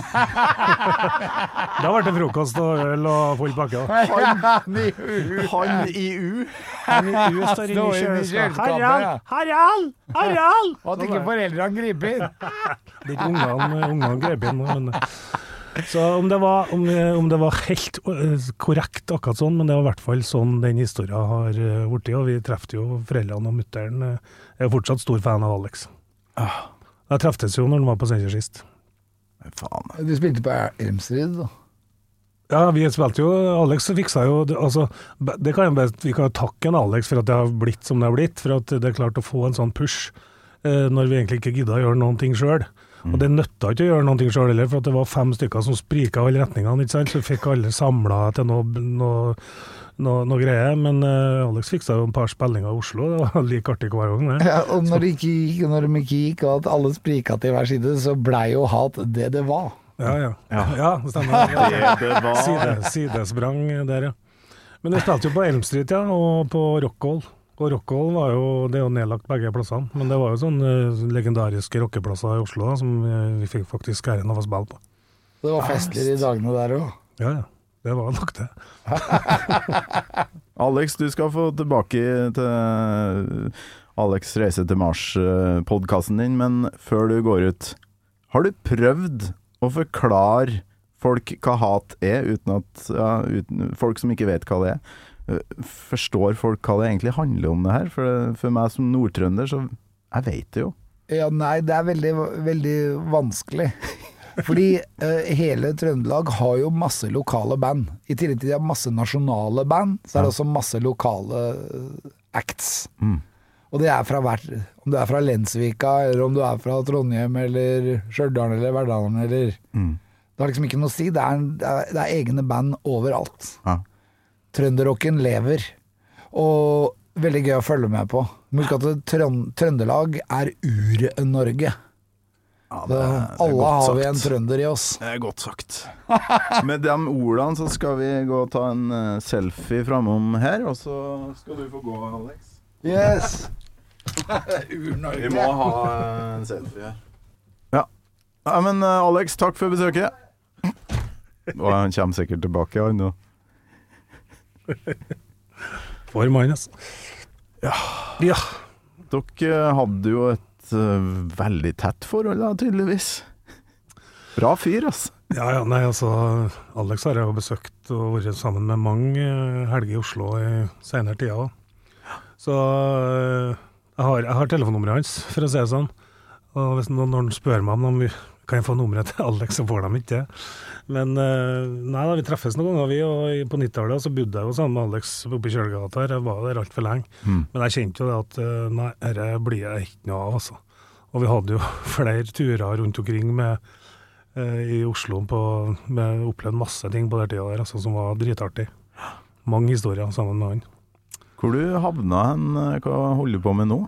Speaker 2: da ble det frokost og øl og full pakke. da.
Speaker 3: Han i U.
Speaker 2: Han i U står inne i kjøleskapet. Harald. Harald, Harald!
Speaker 7: Og at ikke foreldrene griper inn.
Speaker 2: Det er ikke ungene grep inn men Så om det var, om, om det var helt øh, korrekt akkurat sånn, men det var i hvert fall sånn den historien har øh, blitt. Og vi traff jo foreldrene og mutter'n. Jeg er fortsatt stor fan av Alex. Jeg treftes jo når han var på Steinkjer sist.
Speaker 3: Faen.
Speaker 7: Du spilte på Elmstrid, da.
Speaker 2: Ja, vi spilte jo Alex fiksa jo altså, det kan jeg Vi kan jo takke en Alex for at det har blitt som det har blitt. For at det er klart å få en sånn push eh, når vi egentlig ikke gidda å gjøre noen ting sjøl. Og det nytta ikke å gjøre noe sjøl heller, for at det var fem stykker som sprika i alle retningene. ikke sant? Så fikk alle samla til noe, noe, noe, noe greier. Men uh, Alex fiksa jo et par spillinger i Oslo, det var like artig hver gang. det.
Speaker 7: Ja, og når det ikke når de ikke gikk, og at alle sprika til hver side, så blei jo hat det det var.
Speaker 2: Ja, ja. Ja, det stemmer.
Speaker 3: Det det var
Speaker 2: Side, sidesprang der, ja. Men det spilte jo på Elm Street, ja, og på Rockall. Og Rockhold var jo Det er jo nedlagt begge plassene, men det var jo sånne eh, legendariske rockeplasser i Oslo da, som eh, vi fikk faktisk æren av å spille på.
Speaker 7: Det var festligere i dagene der òg.
Speaker 2: Ja, ja. Det var nok det.
Speaker 3: Alex, du skal få tilbake til Alex reise til Mars-podkasten din, men før du går ut, har du prøvd å forklare folk hva hat er, uten at ja, uten, Folk som ikke vet hva det er. Forstår folk hva det egentlig handler om, det her? For, for meg som nordtrønder, så Jeg vet det jo.
Speaker 7: Ja, nei, det er veldig, veldig vanskelig. Fordi eh, hele Trøndelag har jo masse lokale band. I tillegg til de har masse nasjonale band, så er det også masse lokale eh, acts.
Speaker 3: Mm.
Speaker 7: Og det er fra hvert Om du er fra Lensvika, eller om du er fra Trondheim, eller Stjørdal, eller Verdalen, eller
Speaker 3: Mm.
Speaker 7: Det har liksom ikke noe å si. Det er, det er, det er egne band overalt.
Speaker 3: Ja.
Speaker 7: Trønderrocken lever. Og veldig gøy å følge med på. Husk at Trøndelag er Ur-Norge.
Speaker 3: Ja,
Speaker 7: Det- Alle har vi en trønder i oss.
Speaker 3: Det er godt sagt. Med de ordene så skal vi gå og ta en eh, selfie framom her, og så skal du få gå, Alex.
Speaker 7: Yes!
Speaker 3: Vi
Speaker 7: Ur-Norge.
Speaker 3: må ha eh, en selfie her. Ja. ja men eh, Alex, takk for besøket. Og han kommer sikkert tilbake, han nå.
Speaker 2: For minus. Ja. ja.
Speaker 3: Dere hadde jo et uh, veldig tett forhold, da, tydeligvis. Bra fyr, altså.
Speaker 2: Ja, ja, nei, altså Alex har jeg jo besøkt og vært sammen med mange eh, helger i Oslo i senere tida òg. Så eh, jeg har, jeg har telefonnummeret hans, for å si det sånn. Og hvis når han spør meg om vi kan jeg få nummeret til Alex, så får de ikke det. Men eh, nei da, vi treffes noen ganger, vi. Og på 90-tallet så bodde jeg jo sammen med Alex oppe i Kjølgata her. Jeg var der altfor lenge.
Speaker 3: Mm.
Speaker 2: Men jeg kjente jo det at eh, nei, dette blir jeg ikke noe av, altså. Og vi hadde jo flere turer rundt omkring med eh, i Oslo på, med opplevd masse ting på den tida der altså, som var dritartig. Mange historier sammen med han.
Speaker 3: Hvor du havna hen? Hva holder du på med nå?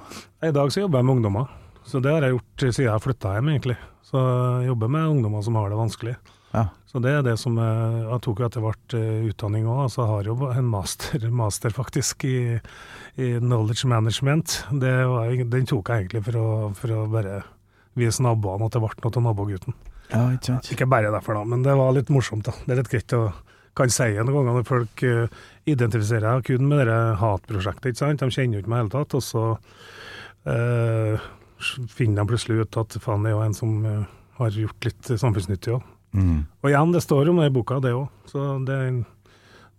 Speaker 2: I dag så jobber jeg med ungdommer, så det har jeg gjort siden jeg flytta hjem, egentlig. Så jeg jobber med ungdommer som har det vanskelig.
Speaker 3: Ja.
Speaker 2: Så det er det som jeg, jeg tok etter hvert eh, utdanning òg, så jeg har jo en master, master faktisk i, i knowledge management. Det var, den tok jeg egentlig for å, for å bare vise naboene at det ble noe av nabogutten.
Speaker 3: Ja, ikke sant.
Speaker 2: Ikke bare derfor, da, men det var litt morsomt. da. Det er litt greit å kan si noen ganger når folk eh, identifiserer kun med det hatprosjektet. ikke sant? De kjenner jo ikke meg i det hele tatt, og så eh, finner de plutselig ut at faen, det er jo en som eh, har gjort litt samfunnsnyttig òg.
Speaker 3: Mm.
Speaker 2: Og igjen, det står om det i boka, det òg. Så det,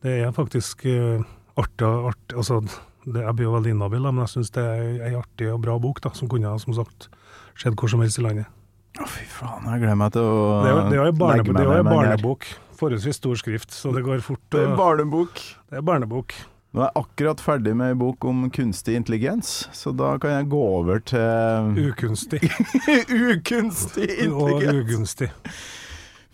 Speaker 2: det er faktisk eh, artig, artig altså, det, Jeg blir jo veldig inhabil, men jeg syns det er ei artig og bra bok, da, som kunne som sagt skjedd hvor som helst i landet.
Speaker 3: Å, fy faen, jeg gleder meg til å
Speaker 2: Det er jo- det er jo en
Speaker 3: meg
Speaker 2: det er jo en
Speaker 3: med
Speaker 2: barnebok. Forholdsvis stor skrift, så det går fort.
Speaker 3: Det er barnebok.
Speaker 2: det er barnebok.
Speaker 3: Nå er jeg akkurat ferdig med ei bok om kunstig intelligens, så da kan jeg gå over til
Speaker 2: Ukunstig
Speaker 3: Ukunstig intelligens!
Speaker 2: og ugunstig.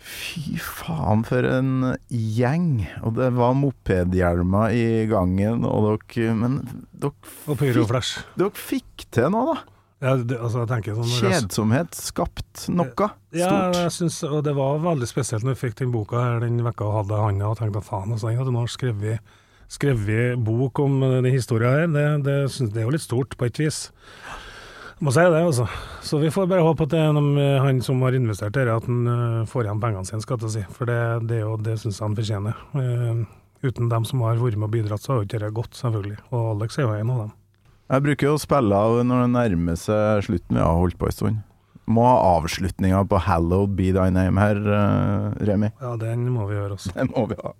Speaker 3: Fy faen, for en gjeng. Og det var mopedhjelmer i gangen, og dere Men dere,
Speaker 2: Og pyroflash.
Speaker 3: dere fikk til noe, da?
Speaker 2: Ja, det, altså, sånn
Speaker 3: Kjedsomhet skapt noe
Speaker 2: Ja,
Speaker 3: stort.
Speaker 2: jeg synes, og det var veldig spesielt når vi fikk den boka her den vekka og hadde handa og tenkte faen, altså, jeg hadde nå skrevet, skrevet bok om den historia her. Det, det, det er jo litt stort, på et vis. Må si det, altså. Så vi får bare håpe at det noe han som har investert dette, at han eh, får igjen pengene sine, skal jeg si. For det, det, jo- det syns jeg han fortjener. Eh, uten dem som har vært med og bidratt, så har jo ikke dette gått, selvfølgelig. Og Alex er jo en av dem.
Speaker 3: Jeg bruker å spille av når det nærmer seg slutten. Vi har holdt på en stund. må ha avslutninga på 'Hallow be thy name' her, eh, Remi.
Speaker 2: Ja, den må vi gjøre også.
Speaker 3: Det må vi ha.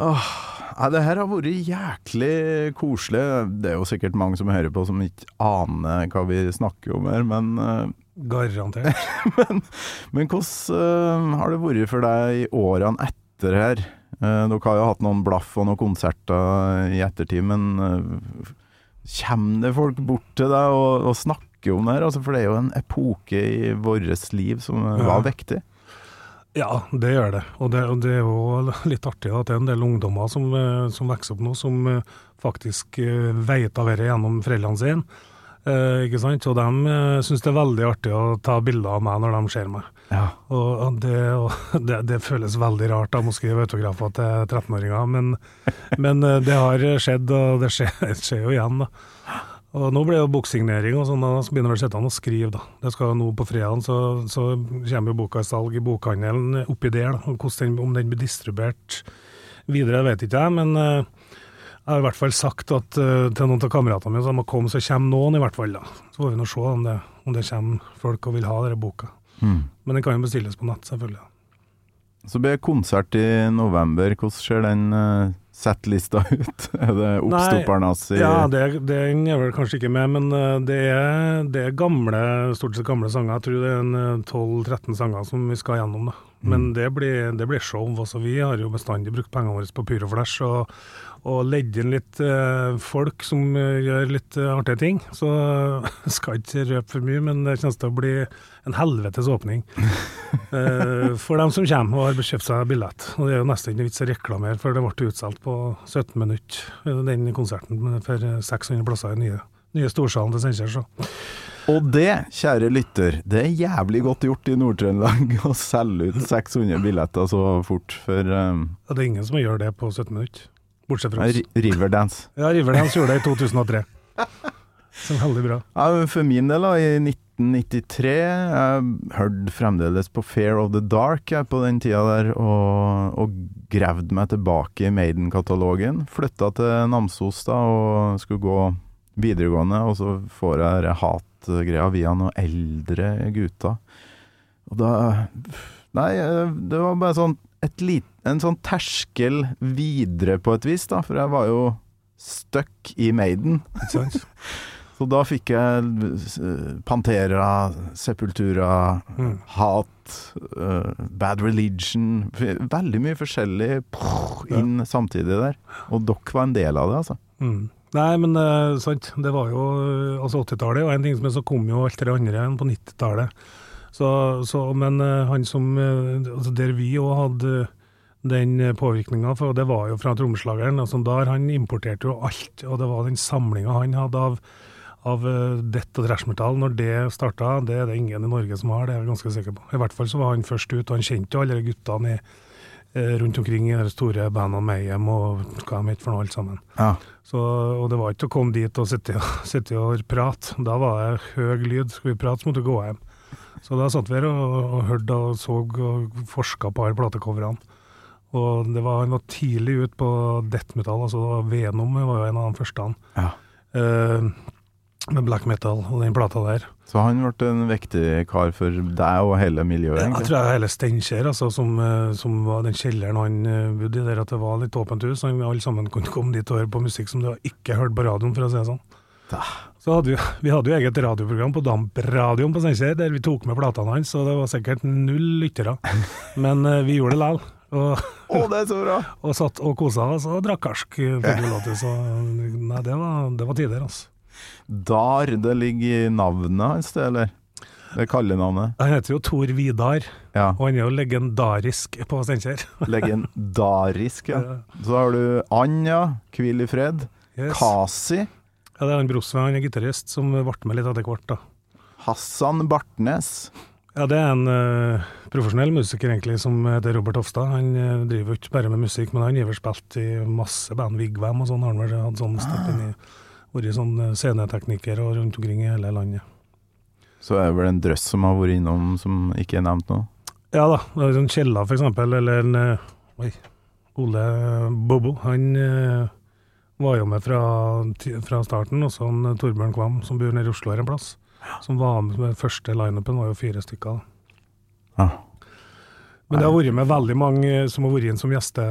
Speaker 3: Åh, nei, det her har vært jæklig koselig. Det er jo sikkert mange som hører på som ikke aner hva vi snakker om her, men uh,
Speaker 2: Garantert.
Speaker 3: men, men hvordan uh, har det vært for deg i årene etter her? Uh, dere har jo hatt noen blaff og noen konserter i ettertid, men kommer det folk bort til deg og, og snakker om det her? Altså, for det er jo en epoke i vårt liv som eh, var
Speaker 2: Ja.
Speaker 3: viktig.
Speaker 2: Ja, det gjør det. Og det, og det er jo litt artig at det er en del ungdommer som, eh, som vokser opp nå, som eh, faktisk eh, vet av dette gjennom foreldrene sine. Eh, ikke sant? Og de syns det er veldig artig å ta bilder av meg når de ser meg.
Speaker 3: Ja.
Speaker 2: Og, det, og det, det føles veldig rart da, å skrive autografer til 13-åringer, men, men det har skjedd, og det skjer, det skjer jo igjen. da. Og nå blir det jo boksignering og sånn, da, så begynner vel sittende og skrive, da. Det skal nå på fredag så, så kommer jo boka i salg i bokhandelen oppi der, da. Den, om den blir distribuert videre, vet ikke jeg, men uh, jeg har i hvert fall sagt at, uh, til noen av kameratene mine at de må komme, så kommer noen i hvert fall, da. Så får vi nå se om det, om det kommer folk og vil ha denne boka.
Speaker 3: Mm.
Speaker 2: Men den kan jo bestilles på nett, selvfølgelig.
Speaker 3: Så blir det konsert i november. Hvordan ser den uh, settlista ut? Er det oppstoppernes i
Speaker 2: Ja, det, den er vel kanskje ikke med, men eh, det er, det er gamle, stort sett gamle sanger. Jeg tror det er eh, 12-13 sanger som vi skal gjennom. da. Men det blir, det blir show. Også. Vi har jo bestandig brukt pengene våre på Pyroflash og, og ledde inn litt eh, folk som eh, gjør litt eh, artige ting. Så jeg skal ikke røpe for mye, men det kommer til å bli en helvetes åpning. Eh, for dem som kommer og har kjøpt seg billett. Og det er jo nesten ikke vits å reklamere, for det ble utsolgt på 17 minutter, den konserten for eh, 600 plasser i nye, nye storsalen til Steinkjer.
Speaker 3: Og det, kjære lytter, det er jævlig godt gjort i Nord-Trøndelag å selge ut 600 billetter så fort for um,
Speaker 2: det er ingen som gjør det på 17 minutter, bortsett fra oss.
Speaker 3: Riverdance.
Speaker 2: Ja, Riverdance gjorde det i 2003. Som er veldig bra.
Speaker 3: Ja, for min del, da, i 1993 Jeg hørte fremdeles på Fair of the Dark jeg, på den tida der, og, og gravde meg tilbake i Maiden-katalogen. Flytta til Namsos da, og skulle gå videregående, og så får jeg denne hatgreia via noen eldre gutter. Og da Nei, eh, det var bare sånn lit, en sånn terskel videre på et vis, da, for jeg var jo stuck i Maiden. Så da fikk jeg eh, Pantera, Sepultura,
Speaker 2: Mm.
Speaker 3: Hat, uh, Bad Religion Veldig mye forskjellig prr, inn samtidig der. Og dere var en del av det, altså.
Speaker 2: Mm. Nei, men uh, sant, det var jo altså 80-tallet, og en ting som er så kom jo alt det andre igjen på 90-tallet. Så, så, men eh, han som eh, altså Der vi òg hadde den påvirkninga, for det var jo fra trommeslageren. Altså der han importerte jo alt, og det var den samlinga han hadde av av death og når det starta, det er det ingen i Norge som har, det er jeg ganske sikker på. I hvert fall så var han først ut, og han kjente jo alle de guttene i, eh, rundt omkring i de store bandene Mayhem og hva de het for noe alt sammen.
Speaker 3: Ja.
Speaker 2: Så, og det var ikke å komme dit og sitte, sitte og prate. Da var det høy lyd. Skulle vi prate, så måtte du gå hjem. Så da satt vi her og, og hørte og så og forska på alle platecoverne. Og det var, han var tidlig ut på death metal, altså Venom var jo en av de første. han.
Speaker 3: Ja.
Speaker 2: Uh, med black metal og den plata der.
Speaker 3: Så han ble en viktig kar for deg og hele miljøet, Egentlig?
Speaker 2: Jeg
Speaker 3: tror
Speaker 2: tror jeg hele Steinkjer, altså, som, eh, som var den kjelleren han eh, bodde i, der at det var litt åpent hus. Han, alle sammen kunne komme dit og høre på musikk som du ikke hørte på radioen, for å si det sånn. Så hadde vi, vi hadde jo eget radioprogram på Damp-radioen på Steinkjer, der vi tok med platene hans, og det var sikkert null lyttere. Men uh, vi gjorde det likevel. Og,
Speaker 3: oh, det er så bra!
Speaker 2: og satt og kosa oss og drakk karsk. eh, Så nei, det var, det var tider, altså.
Speaker 3: Dar, det ligger i navnet hans, det, eller? Det kallenavnet.
Speaker 2: Han heter jo Tor Vidar,
Speaker 3: Ja.
Speaker 2: og han er jo legendarisk på Steinkjer.
Speaker 3: Legendarisk, ja. Så har du Anja, Hvil i fred.
Speaker 2: Yes.
Speaker 3: Kasi.
Speaker 2: Ja, det er han Brosve, han er gitarist, som ble med litt etter hvert, da.
Speaker 3: Hassan Bartnes.
Speaker 2: Ja, det er en uh, profesjonell musiker, egentlig, som heter Robert Hofstad. Han uh, driver jo ikke bare med musikk, men han har vel spilt i masse band, Vigvam og sånn, har han vel hatt sånn stepp inn i. Vært sånn eh, scenetekniker og rundt omkring i hele landet.
Speaker 3: Så er det vel en drøss som har vært innom som ikke er nevnt nå?
Speaker 2: Ja da, det er sånn Kjella for eksempel, eller en Oi, Ole Bobo. Han eh, var jo med fra, fra starten, også han Torbjørn Kvam, som bor nede i Oslo her en plass. Som var med med første lineupen, var jo fire stykker. da.
Speaker 3: Ja.
Speaker 2: Men det har vært med veldig mange som har vært inn som gjeste,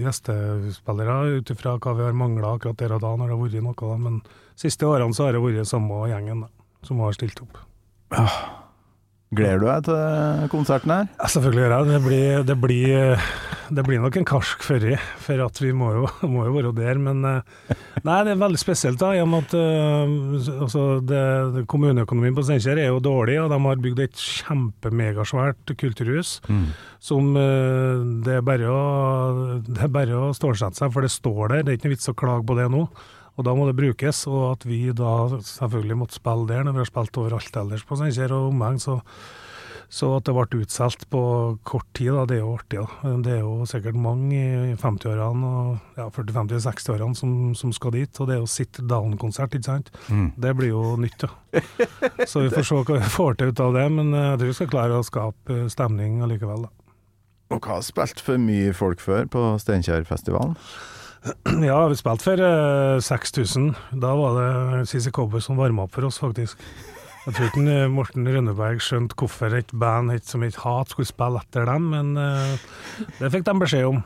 Speaker 2: gjestespillere, ut ifra hva vi har mangla akkurat der og da, når det har vært noe. da. Men siste årene så har det vært samme gjengen da, som har stilt opp.
Speaker 3: Gleder du deg til konserten her?
Speaker 2: Ja, selvfølgelig gjør jeg. Det blir, det blir, det blir nok en karsk førri, for at vi må jo, må jo være der. Men eh, nei, det er veldig spesielt, da, i og med at eh, altså, det, det, kommuneøkonomien på Steinkjer er jo dårlig, og de har bygd et kjempemegasvært kulturhus. Som eh, det er bare å, det er bare å stålsette seg, for det står der. Det er ikke noe vits å klage på det nå. Og da må det brukes, og at vi da selvfølgelig måtte spille der, når vi har spilt overalt ellers på Steinkjer og omheng, så, så at det ble utsolgt på kort tid, da, det er jo artig. da. Det er jo sikkert mange i 50-årene og ja, 40-50-60-årene som, som skal dit, og det er jo sit down-konsert, ikke sant. Det blir jo nytt, da. Så vi får se hva vi får til ut av det, men eh, jeg tror vi skal klare å skape eh, stemning allikevel, da.
Speaker 3: Og hva har spilt for mye folk før på Steinkjerfestivalen?
Speaker 2: Ja, vi spilte for eh, 6000. Da var det CC Cowboy som varma opp for oss, faktisk. Jeg tror ikke Morten Rønneberg skjønte hvorfor et band som het Hat skulle spille etter dem, men eh, det fikk de beskjed om.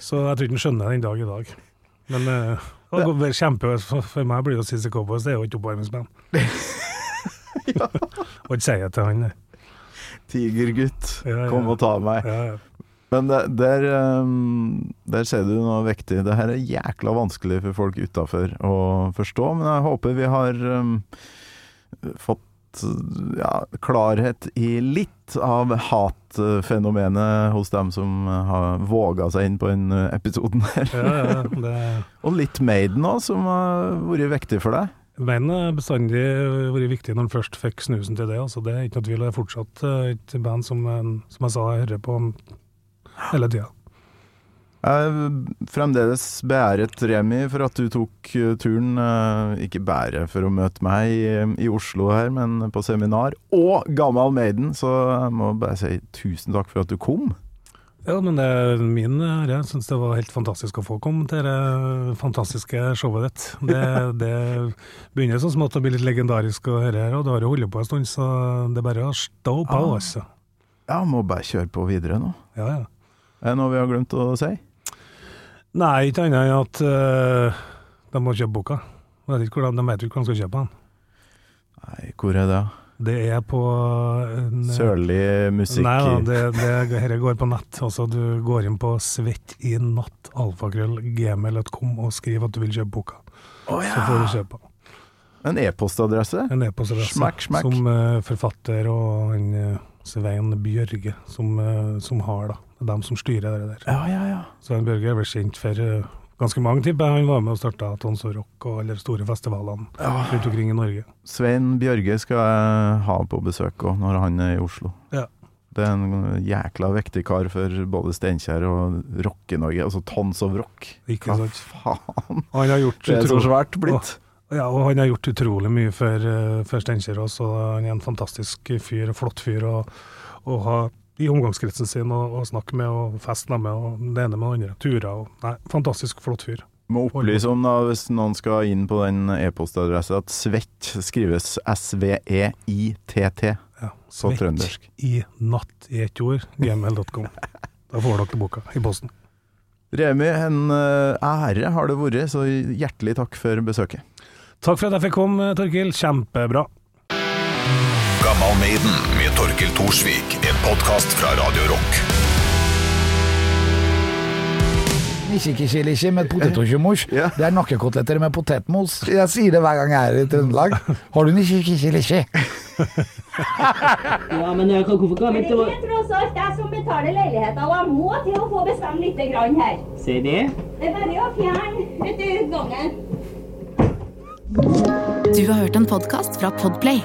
Speaker 2: Så jeg tror ikke han skjønner det den dag i dag. Men uh, det går kjempe, for meg blir jo CC Cowboys det er jo et oppvarmingsband. Og ikke sier jeg til han, det.
Speaker 3: Tigergutt,
Speaker 2: Ja, ja.
Speaker 3: kom og ta meg.
Speaker 2: Ja.
Speaker 3: Men der, ehm, der ser du noe vektig. Det her er jækla vanskelig for folk utafor å forstå, men jeg håper vi har ehm, fått ja, klarhet i litt av hatfenomenet hos dem som har våga seg inn på den episoden her.
Speaker 2: Ja, ja, det
Speaker 3: Og litt Maiden òg, som har vært viktig for deg.
Speaker 2: Maiden har bestandig vært viktig når en først fikk snusen til det. Altså, det er ikke noe tvil. Det er fortsatt eh, et band som, eh, som jeg sa, jeg hører på hele tida.
Speaker 3: Jeg fremdeles beæret, Remi, for at du tok eh, turen, eh, ikke bare for å møte meg i, Oslo her, men på seminar, og Gammal Maiden, så jeg må bare si tusen takk for at du kom.
Speaker 2: Ja, men det er min ære. Jeg syns det var helt fantastisk å få komme til det fantastiske showet ditt. Det, det begynner så smått å bli litt legendarisk å høre her, og du har jo holdt på en stund, så det er bare å stå på,
Speaker 3: Ah.
Speaker 2: altså.
Speaker 3: Ja, må bare kjøre på videre nå.
Speaker 2: Ja, ja.
Speaker 3: Er det noe vi har glemt å si?
Speaker 2: Nei, ikke annet enn at eh, de må kjøpe boka. De vet ikke hvor de vet jo ikke hvor de skal kjøpe den.
Speaker 3: Nei, hvor er det?
Speaker 2: Det er på en, eh,
Speaker 3: Sørlig musikk
Speaker 2: Nei da, det, det, dette går på nett. Altså, du går inn på svettinattalfakrøll.gmail.com og skriver at du vil kjøpe boka.
Speaker 3: Å
Speaker 2: Så får du kjøpe den.
Speaker 3: En e-postadresse?
Speaker 2: En e-postadresse
Speaker 3: Smakk, smakk.
Speaker 2: som uh, forfatter og en uh, Svein Bjørge som, uh, som har, da. Det er dem som styrer det der.
Speaker 3: Ja, ja, ja.
Speaker 2: Svein Bjørge er vel kjent for eh, ganske mange, tipper jeg. Han var med og starta Tons og Rock og alle de store festivalene rundt omkring i Norge.
Speaker 3: Svein Bjørge skal jeg ha på besøk òg, når han er i Oslo.
Speaker 2: Ja.
Speaker 3: Det er en jækla viktig kar for både Steinkjer og Rocke-Norge. Altså Tons of Rock.
Speaker 2: Ikke
Speaker 3: Hva
Speaker 2: sant?
Speaker 3: faen?
Speaker 2: Han har gjort
Speaker 3: Det er så svært blitt.
Speaker 2: Ja, og han har gjort utrolig mye for, eh, for Steinkjer også. Han er en fantastisk fyr, flott fyr og, og ha i omgangskretsen sin og, og snakke med og feste med og det ene med det andre. Turer og Nei, fantastisk flott fyr.
Speaker 3: Må opplyse om, da, hvis noen skal inn på den e-postadressa, at svett skrives E S-V-E-I-T-T
Speaker 2: Ja,
Speaker 3: på trøndersk.
Speaker 2: i natt i ett ord, gml.com. Da får dere boka i posten.
Speaker 3: Remi, en eh, ære har det vært, så hjertelig takk for besøket.
Speaker 2: Takk for at jeg fikk komme, Torkil. Kjempebra.
Speaker 8: Gammal Maiden med Torkil Thorsvik. En podkast fra Radio Rock.
Speaker 7: Nisjikisjilishi med potetosjomos.
Speaker 3: Ja.
Speaker 7: Det er nakkekoteletter med potetmos. Jeg sier det hver gang jeg er i Trøndelag. Har du nisjikisjilishi?
Speaker 9: Ja, men jeg kan, hvorfor kan vi
Speaker 5: Det er tross alt jeg som betaler leiligheten, og jeg må til å få bestemme litt grann her.
Speaker 9: Se det?
Speaker 5: Det er bare å fjerne vet du, gangen.
Speaker 1: Du har hørt en podkast fra Podplay.